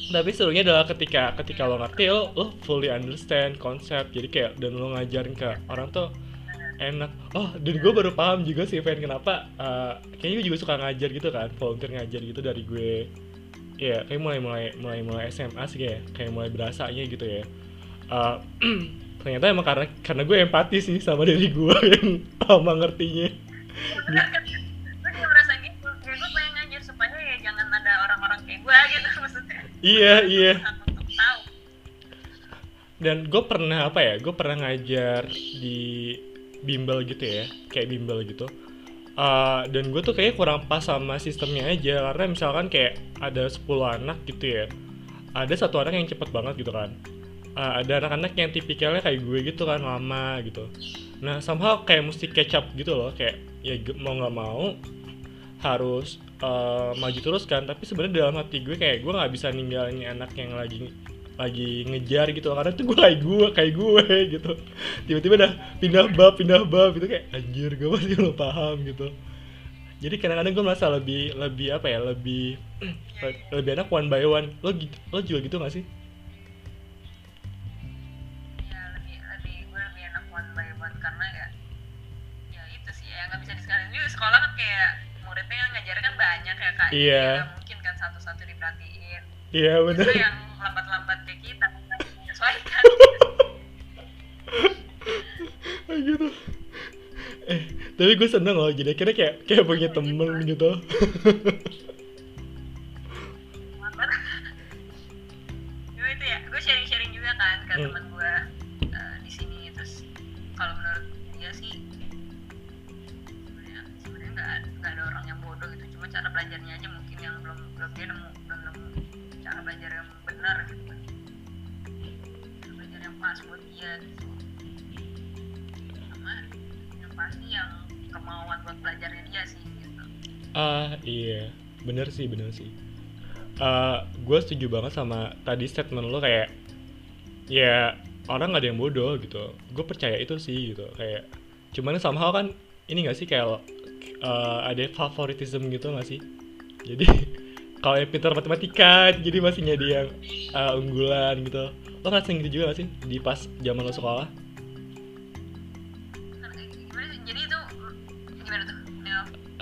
Tapi serunya adalah ketika ketika lo ngerti lo lo fully understand konsep. Jadi kayak dan lo ngajarin ke orang tuh enak. Oh dan gue baru paham juga sih Fan kenapa uh, kayaknya gue juga suka ngajar gitu kan volunteer ngajar gitu dari gue ya kayak mulai mulai mulai mulai SMA sih kayak kayak mulai berasanya gitu ya. Uh, ternyata emang karena karena gue empati sih sama diri gue yang lama ngertinya. Gitu. Ya iya iya. dan gue pernah apa ya gue pernah ngajar di bimbel gitu ya kayak bimbel gitu Uh, dan gue tuh kayaknya kurang pas sama sistemnya aja karena misalkan kayak ada 10 anak gitu ya ada satu anak yang cepet banget gitu kan. Uh, ada anak-anak yang tipikalnya kayak gue gitu kan lama gitu. Nah somehow kayak mesti catch up gitu loh kayak ya mau nggak mau harus uh, maju terus kan. Tapi sebenarnya dalam hati gue kayak gue nggak bisa ninggalin anak yang lagi lagi ngejar gitu karena tuh gue kayak gue kayak gue gitu. Tiba-tiba udah pindah bab pindah bab gitu. Kayak anjir gue masih belum paham gitu. Jadi kadang-kadang gue merasa lebih lebih apa ya lebih lebih enak one by one. Lo gitu lo juga gitu gak sih? Ya lebih lebih gue lebih enak one by one karena ya ya itu sih ya nggak bisa juga sekolah kan kayak muridnya yang ngajar kan banyak ya kak. Iya. Nggak mungkin kan satu-satu diperhatiin. Iya bener. justru yang lambat-lambat menyesuaikan gitu. Eh tapi gue seneng loh jadi akhirnya kayak kayak punya temen gitu. Cuma itu ya gue sharing-sharing juga kan ke Hmm. teman gue eh, di sini. Terus kalau menurut dia sih sebenarnya sebenarnya nggak nggak ada orang yang bodoh gitu. Cuma cara belajarnya aja mungkin yang belum belum dia nemu belum nemu cara belajar yang benar gitu pas buat dia gitu. Sama yang pasti yang kemauan buat belajarnya dia sih gitu. Ah iya. Bener sih bener sih. Eh gue setuju banget sama tadi statement lo kayak ya orang nggak ada yang bodoh gitu. Gue percaya itu sih gitu. Kayak cuman somehow kan ini gak sih kayak eh, ada favoritism gitu gak sih? Jadi kalau yang pintar matematika jadi masih nyari yang eh, unggulan gitu. Lo ngerasain gitu juga gak sih di pas zaman lo sekolah? Gimana sih jadi itu gimana tuh ya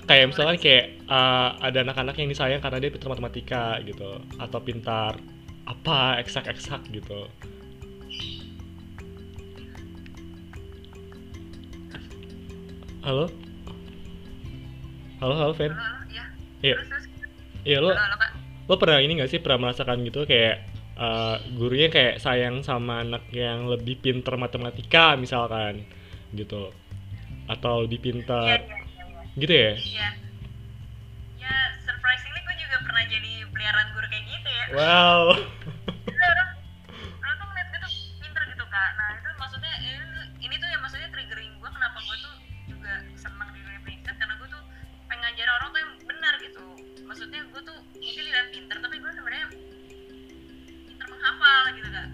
kayak misalkan kayak uh, ada anak-anak yang disayang karena dia pintar matematika gitu atau pintar apa eksak-eksak gitu. Halo? Halo halo Fen? Ya iya. Terus iya lo halo halo kak lo pernah ini gak sih pernah merasakan gitu kayak uh, gurunya kayak sayang sama anak yang lebih pintar matematika misalkan gitu atau lebih pintar iya iya iya. gitu ya Iya. Ya, surprisingly gue juga pernah jadi peliharaan guru kayak gitu ya. wow Maksudnya gue tuh mungkin tidak pinter tapi gue sebenarnya pinter menghafal gitu kak.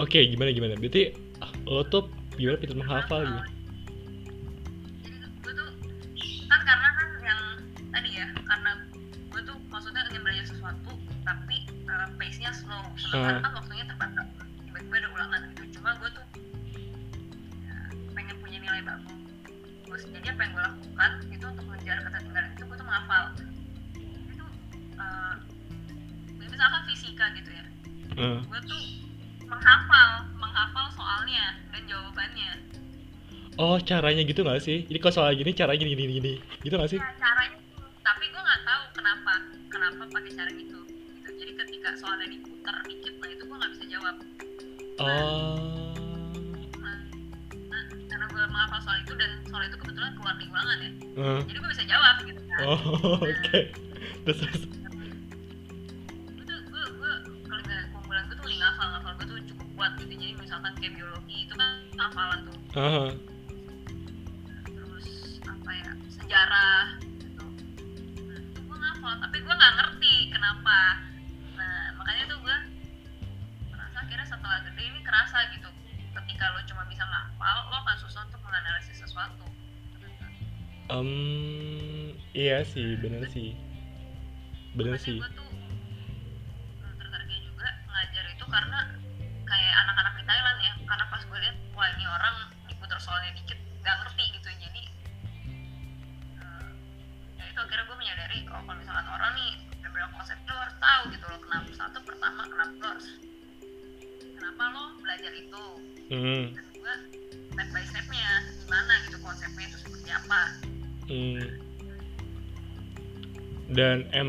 Oke, gimana gimana? Berarti ah, lo tuh gimana pintar menghafal gitu? Gue tuh kan karena kan yang tadi ya karena gue tuh maksudnya ingin belajar sesuatu tapi uh, pace-nya slow sementara Ah. kan waktunya ya Eh, gue tuh menghafal menghafal soalnya dan jawabannya. Oh, caranya gitu gak sih? Jadi kalau soal gini caranya gini gini gini, gitu gak sih? Ya, caranya tuh, tapi gue nggak tahu kenapa kenapa pakai cara gitu. Gitu. Jadi ketika soalnya diputar dikit nah itu gue nggak bisa jawab. Oh, nah, nah, karena gue menghafal soal itu dan soal itu kebetulan keluar di ulangan ya. Eh, jadi gue bisa jawab gitu kan. Oh, oke. Terus terus. kayak biologi itu kan hafalan tuh. Uh -huh. terus apa ya sejarah gitu. Nah, gue ngafal tapi gue nggak ngerti kenapa. Nah makanya tuh gue merasa kira setelah gede ini kerasa gitu. Ketika lo cuma bisa ngafal lo akan susah untuk menganalisis sesuatu. Um iya sih bener sih. Bener Makanya sih. gue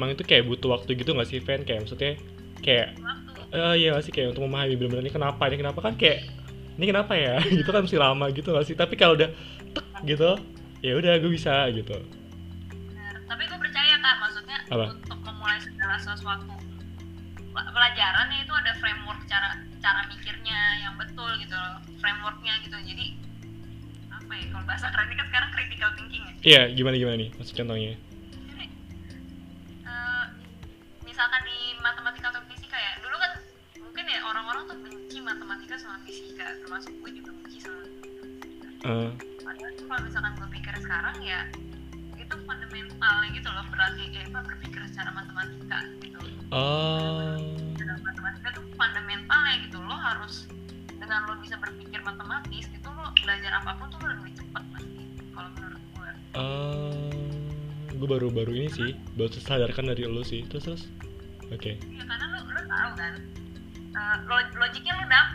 emang itu kayak butuh waktu gitu gak sih Van kayak maksudnya kayak eh iya gak sih kayak untuk memahami bener-bener ini kenapa ini kenapa? Kan kayak ini kenapa ya? Gitu kan mesti lama gitu gak sih? Tapi kalau udah tek gitu ya udah gue bisa gitu. Benar. tapi gue percaya kak maksudnya Apa? untuk memulai segala sesuatu pe- pelajarannya itu ada framework cara cara mikirnya yang betul gitu loh frameworknya gitu. Jadi apa ya kalau bahasa kerennya kan sekarang critical thinking ya? Iya gimana gimana nih? Maksud contohnya termasuk gue juga benci sama fisika Eh, padahal kalau misalkan gue pikir sekarang ya itu fundamentalnya gitu loh berarti ya apa berpikir secara matematika gitu. Oh. Dalam matematika tuh fundamentalnya gitu lo harus dengan lo bisa berpikir matematis itu lo belajar apa pun tuh lo lebih cepat pasti kalau menurut gue. Oh. Gue baru baru ini sih baru tersadarkan dari lo sih. Terus terus? Oke. Ya karena lo lo tahu kan lo- logiknya lo dapet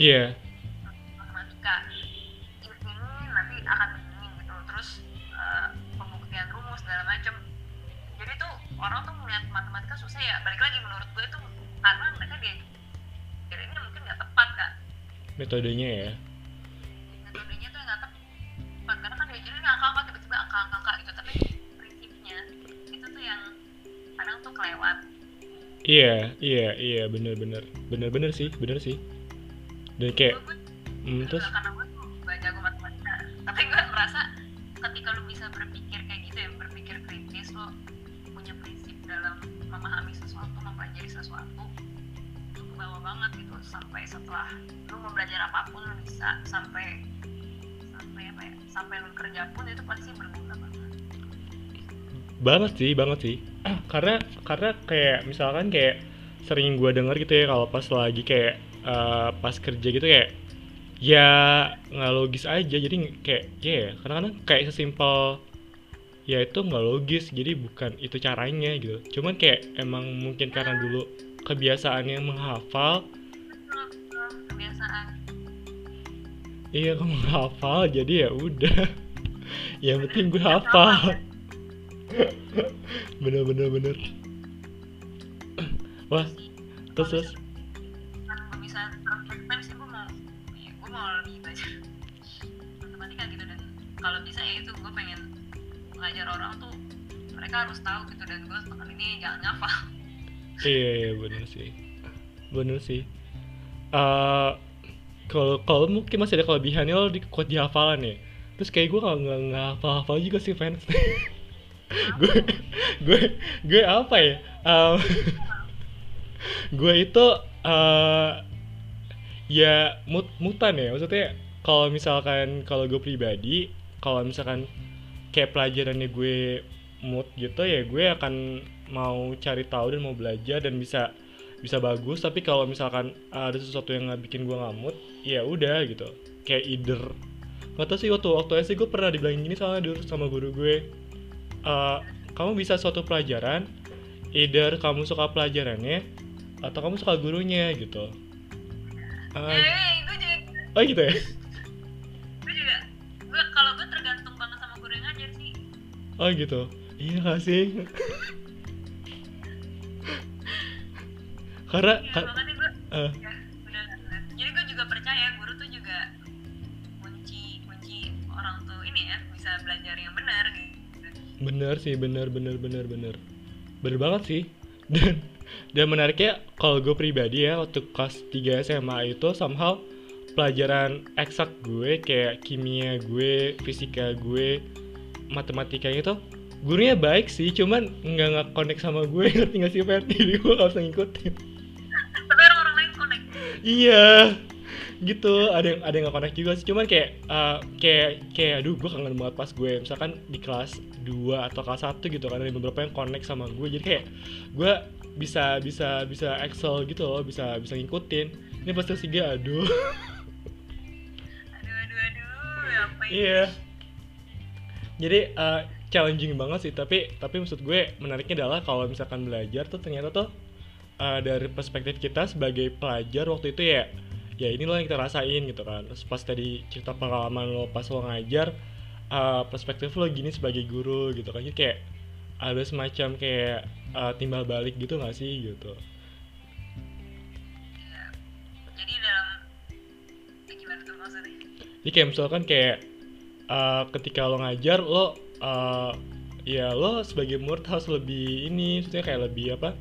iya. Matematika ini nanti akan begini gitu. Terus eh, pembuktian rumus segala macem. Jadi tuh orang tuh melihat matematika susah ya. Balik lagi menurut gue tuh karena mereka dia kira ini mungkin nggak tepat kak. Metodenya ya. Metodenya tuh nggak tepat. Karena kan diajarin angka-angka tiba-tiba angka-angka gitu. Tapi prinsipnya itu tuh yang kadang tuh kelewat. Iya iya iya. Bener bener bener bener sih bener sih dan kayak hmm, terus? karena gue tuh gak jago matematika. Tapi gue merasa ketika lu bisa berpikir kayak gitu ya berpikir kritis lo punya prinsip dalam memahami sesuatu mempelajari sesuatu lu kebawa banget gitu. Sampai setelah lu mau belajar apa pun lu bisa sampai sampai apa ya sampai lu kerja pun itu pasti berguna banget. Banget sih banget sih. Karena karena kayak misalkan kayak sering gue denger gitu ya kalau pas lagi kayak eh, pas kerja gitu kayak ya nggak logis aja. Jadi kayak ya yeah, kadang-kadang kayak sesimpel ya itu nggak logis jadi bukan itu caranya gitu. Cuman kayak emang mungkin karena dulu kebiasaannya menghafal. Betul, betul, kebiasaan. Iya kamu menghafal jadi ya udah. Yang penting gue hafal. bener bener bener. Wah terus terus mau lebih belajar matematika gitu dan. Kalau bisa ya itu gue pengen ngajar orang tuh mereka harus tahu gitu dan. Gue tekan ini jangan ngafal iya iya bener sih. Bener sih. Eh kalau kalau mungkin masih ada kelebihannya lo di kuat di hafalan ya. Terus kayak gue nggak nggak hafal hafal juga sih fans. Gue gue gue apa ya? Em, gue itu eh ya mut mutan ya. Maksudnya kalau misalkan kalau gue pribadi kalau misalkan kayak pelajarannya gue mood gitu ya gue akan mau cari tahu dan mau belajar dan bisa bisa bagus. Tapi kalau misalkan ada sesuatu yang nggak bikin gue ngamut ya udah gitu. Kayak either. Nggak tahu sih waktu waktu SD gue pernah dibilangin gini soalnya dulu sama guru gue. "Eh, kamu bisa suatu pelajaran either kamu suka pelajarannya atau kamu suka gurunya gitu Ah, eh gue juga oh gitu ya? Gue juga gue kalau gue tergantung banget sama guru yang ngajar sih. Oh gitu. Iya gak sih? Karena iya ka- makanya gue eh, ya jadi gue juga percaya guru tuh juga kunci kunci orang tuh ini ya bisa belajar yang benar gitu. Bener sih bener bener bener bener bener banget sih. Dan dan menariknya kalau gue pribadi ya waktu kelas 3 SMA itu somehow pelajaran eksak gue kayak kimia gue fisika gue matematikanya itu gurunya baik sih cuman nggak nggak connect sama gue. Ngerti nggak sih Fen jadi gue nggak bisa ngikutin. Tapi orang-orang lain connect. Iya gitu. Ada yang ada yang nggak connect juga sih cuman kayak uh, kayak kayak aduh gue kangen banget pas gue misalkan di kelas 2 atau kelas 1 gitu kan ada beberapa yang connect sama gue. Jadi kayak gue bisa bisa bisa excel gitu loh bisa bisa ngikutin. Ini pas kelas 3 aduh. Aduh aduh aduh apa ini iya. Jadi uh, challenging banget sih tapi tapi maksud gue menariknya adalah kalau misalkan belajar tuh ternyata tuh uh, dari perspektif kita sebagai pelajar waktu itu ya ya ini loh yang kita rasain gitu kan. Terus pas tadi cerita pengalaman lo pas lo ngajar uh, perspektif lo gini sebagai guru gitu kan. Jadi kayak ada semacam kayak uh, timbal balik gitu gak sih gitu? Jadi dalam gimana tuh maksudnya? Jadi kayak misalkan kayak uh, ketika lo ngajar lo uh, ya lo sebagai murid harus lebih ini maksudnya kayak lebih apa?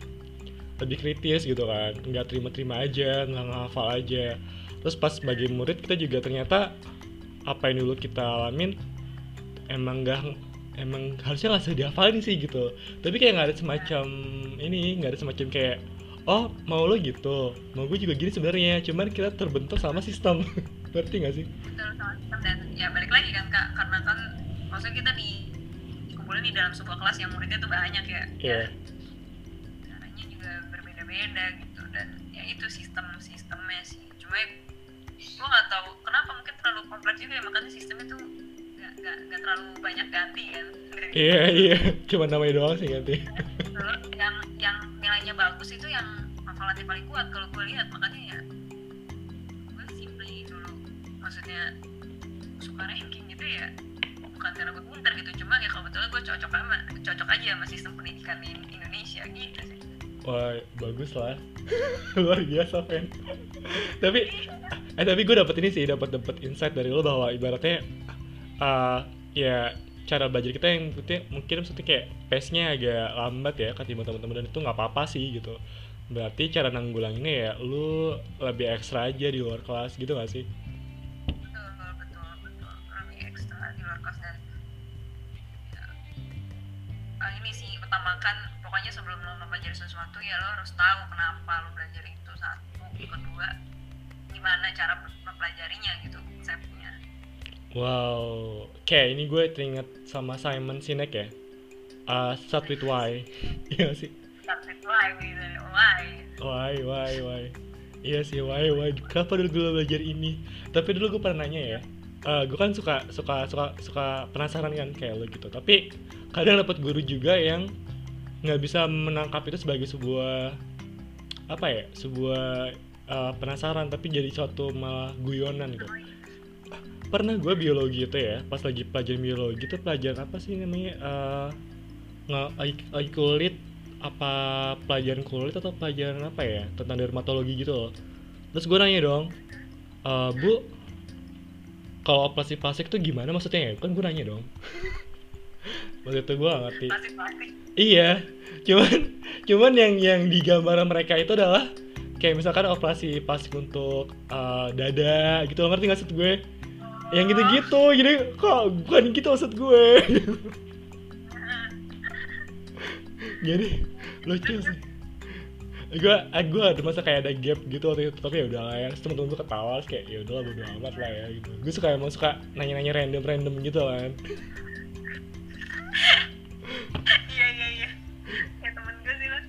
Lebih kritis gitu kan. Nggak terima-terima aja nggak ngehafal aja. Terus pas sebagai murid kita juga ternyata apa yang dulu kita alamin emang nggak emang harusnya nggak usah dihafalin sih gitu. Tapi kayak nggak ada semacam ini nggak ada semacam kayak oh mau lo gitu mau gue juga gini sebenarnya. Cuman kita terbentuk sama sistem. Ngerti nggak sih? Betul sama sistem. Dan ya balik lagi kan kak karena kan maksudnya kita di dikumpulin di dalam sebuah kelas yang muridnya tuh banyak ya. Dan caranya juga berbeda-beda gitu. Dan ya itu sistem sistemnya sih. Cuma gua nggak tahu kenapa mungkin terlalu kompleks juga ya makanya sistemnya tuh nggak terlalu banyak ganti kan? Iya iya, cuma namanya doang sih ganti. Yang yang nilainya bagus itu yang hafalannya paling kuat kalau gue lihat. Makanya ya gue simply dulu maksudnya suka ranking gitu ya. Bukan karena gue pintar gitu cuma ya kebetulan gue cocok sama cocok aja sama sistem pendidikan di Indonesia gitu sih. Wah bagus lah, luar biasa Fen. tapi eh tapi gue dapet ini sih, dapat dapat insight dari lo bahwa ibaratnya uh, ya cara belajar kita yang mungkin mungkin maksudnya kayak pace-nya agak lambat ya ketimbang teman-teman dan itu nggak apa-apa sih gitu. Berarti cara nanggulanginnya ya lu lebih ekstra aja di luar kelas gitu gak sih? betul betul betul lebih ekstra di luar kelas dan ya, ini sih utamakan pokoknya sebelum lo mempelajari sesuatu ya lo harus tahu kenapa lo belajar itu satu kedua gimana cara mempelajarinya gitu konsepnya Wow, kayak ini gue teringat sama Simon Sinek ya. Uh, start with why, iya sih? start with why gitu why Why, why, why? Iya sih, why, why? Kenapa dulu gue belajar ini? Tapi dulu gue pernah nanya ya. Uh, gue kan suka, suka, suka, suka penasaran kan kayak lo gitu. Tapi kadang dapat guru juga yang nggak bisa menangkap itu sebagai sebuah apa ya, sebuah uh, penasaran, tapi jadi suatu malah guyonan gitu. Pernah gue biologi itu ya, pas lagi pelajaran biologi itu pelajaran apa sih namanya? Uh, nge lagi- kulit apa pelajaran kulit atau pelajaran apa ya tentang dermatologi gitu loh. Terus gue nanya dong "Eh, bu kalau operasi plastik tuh gimana maksudnya ya? Kan gue nanya dong. Waktu itu gue gak ngerti. Iya cuman cuman yang yang digambar mereka itu adalah kayak misalkan operasi plastik untuk eh, dada gitu ngerti gak maksud gue yang gitu-gitu jadi kok bukan gitu maksud gue. Jadi lucu sih. Gue gue ada masa kayak ada gap gitu waktu itu tapi ya udah lah ya temen-temen gue ketawa terus kayak ya udah lah bodo amat lah ya gitu. Gue suka emang suka nanya-nanya random random gitu kan. Iya iya iya. Kayak temen gue sih lah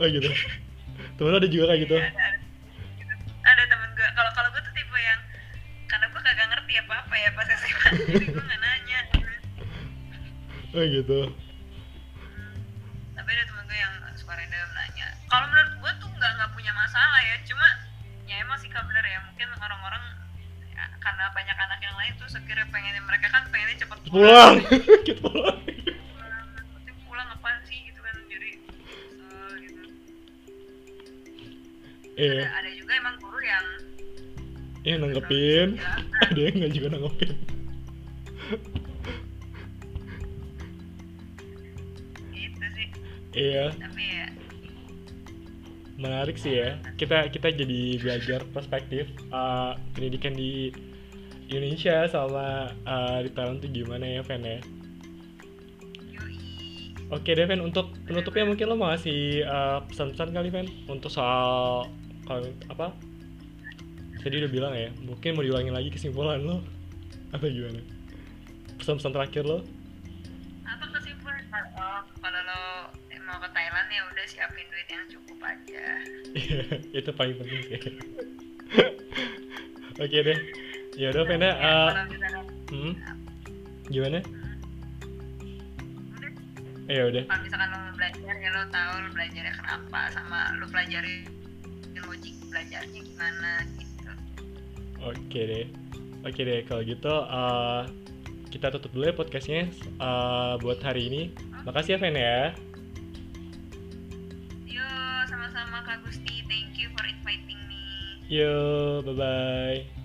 oh gitu. Temen lo ada juga kayak gitu? Iya, ada ada, apa ya pas SMA jadi gue nggak nanya. Oh gitu. Tapi ada temen gue yang suka random nanya. Kalau menurut gue tuh nggak nggak punya masalah ya cuma ya emang sih bener ya mungkin orang-orang ya, karena banyak anak yang lain tuh sekiranya pengen mereka kan pengennya cepet pulang. Pulang. Pulang. Pulang apa sih gitu kan jadi gitu. Iya. Ada, ada juga emang yang iya nanggepin. Ada yang nggak juga nanggepin. Gitu sih. Iya. Tapi ya menarik sih ya. Kita kita jadi belajar perspektif uh, pendidikan di Indonesia sama uh, di Thailand tuh gimana ya Fen ya? Oke deh, Fen. Untuk penutupnya mungkin lo mau ngasih uh, pesan-pesan kali, Fen, untuk soal kalau apa? Tadi udah bilang ya, mungkin mau diulangin lagi kesimpulan lo, apa gimana? Pesan-pesan terakhir lo? apa kesimpulan oh, kalau lo mau ke Thailand ya udah siapin duit yang cukup aja Iya, itu paling penting sih. Oke deh. Ya udah, Ya, uh, hmm, gimana? udah Ya udah. kalau misalkan lo belajar ya lo tahu lo belajarnya kenapa sama lo pelajari logik belajarnya gimana gitu Oke deh. Oke deh, kalau gitu uh, kita tutup dulu ya podcastnya uh, buat hari ini. Makasih ya, Fen ya. yo sama-sama Kak Gusti thank you for inviting me Yo, bye-bye.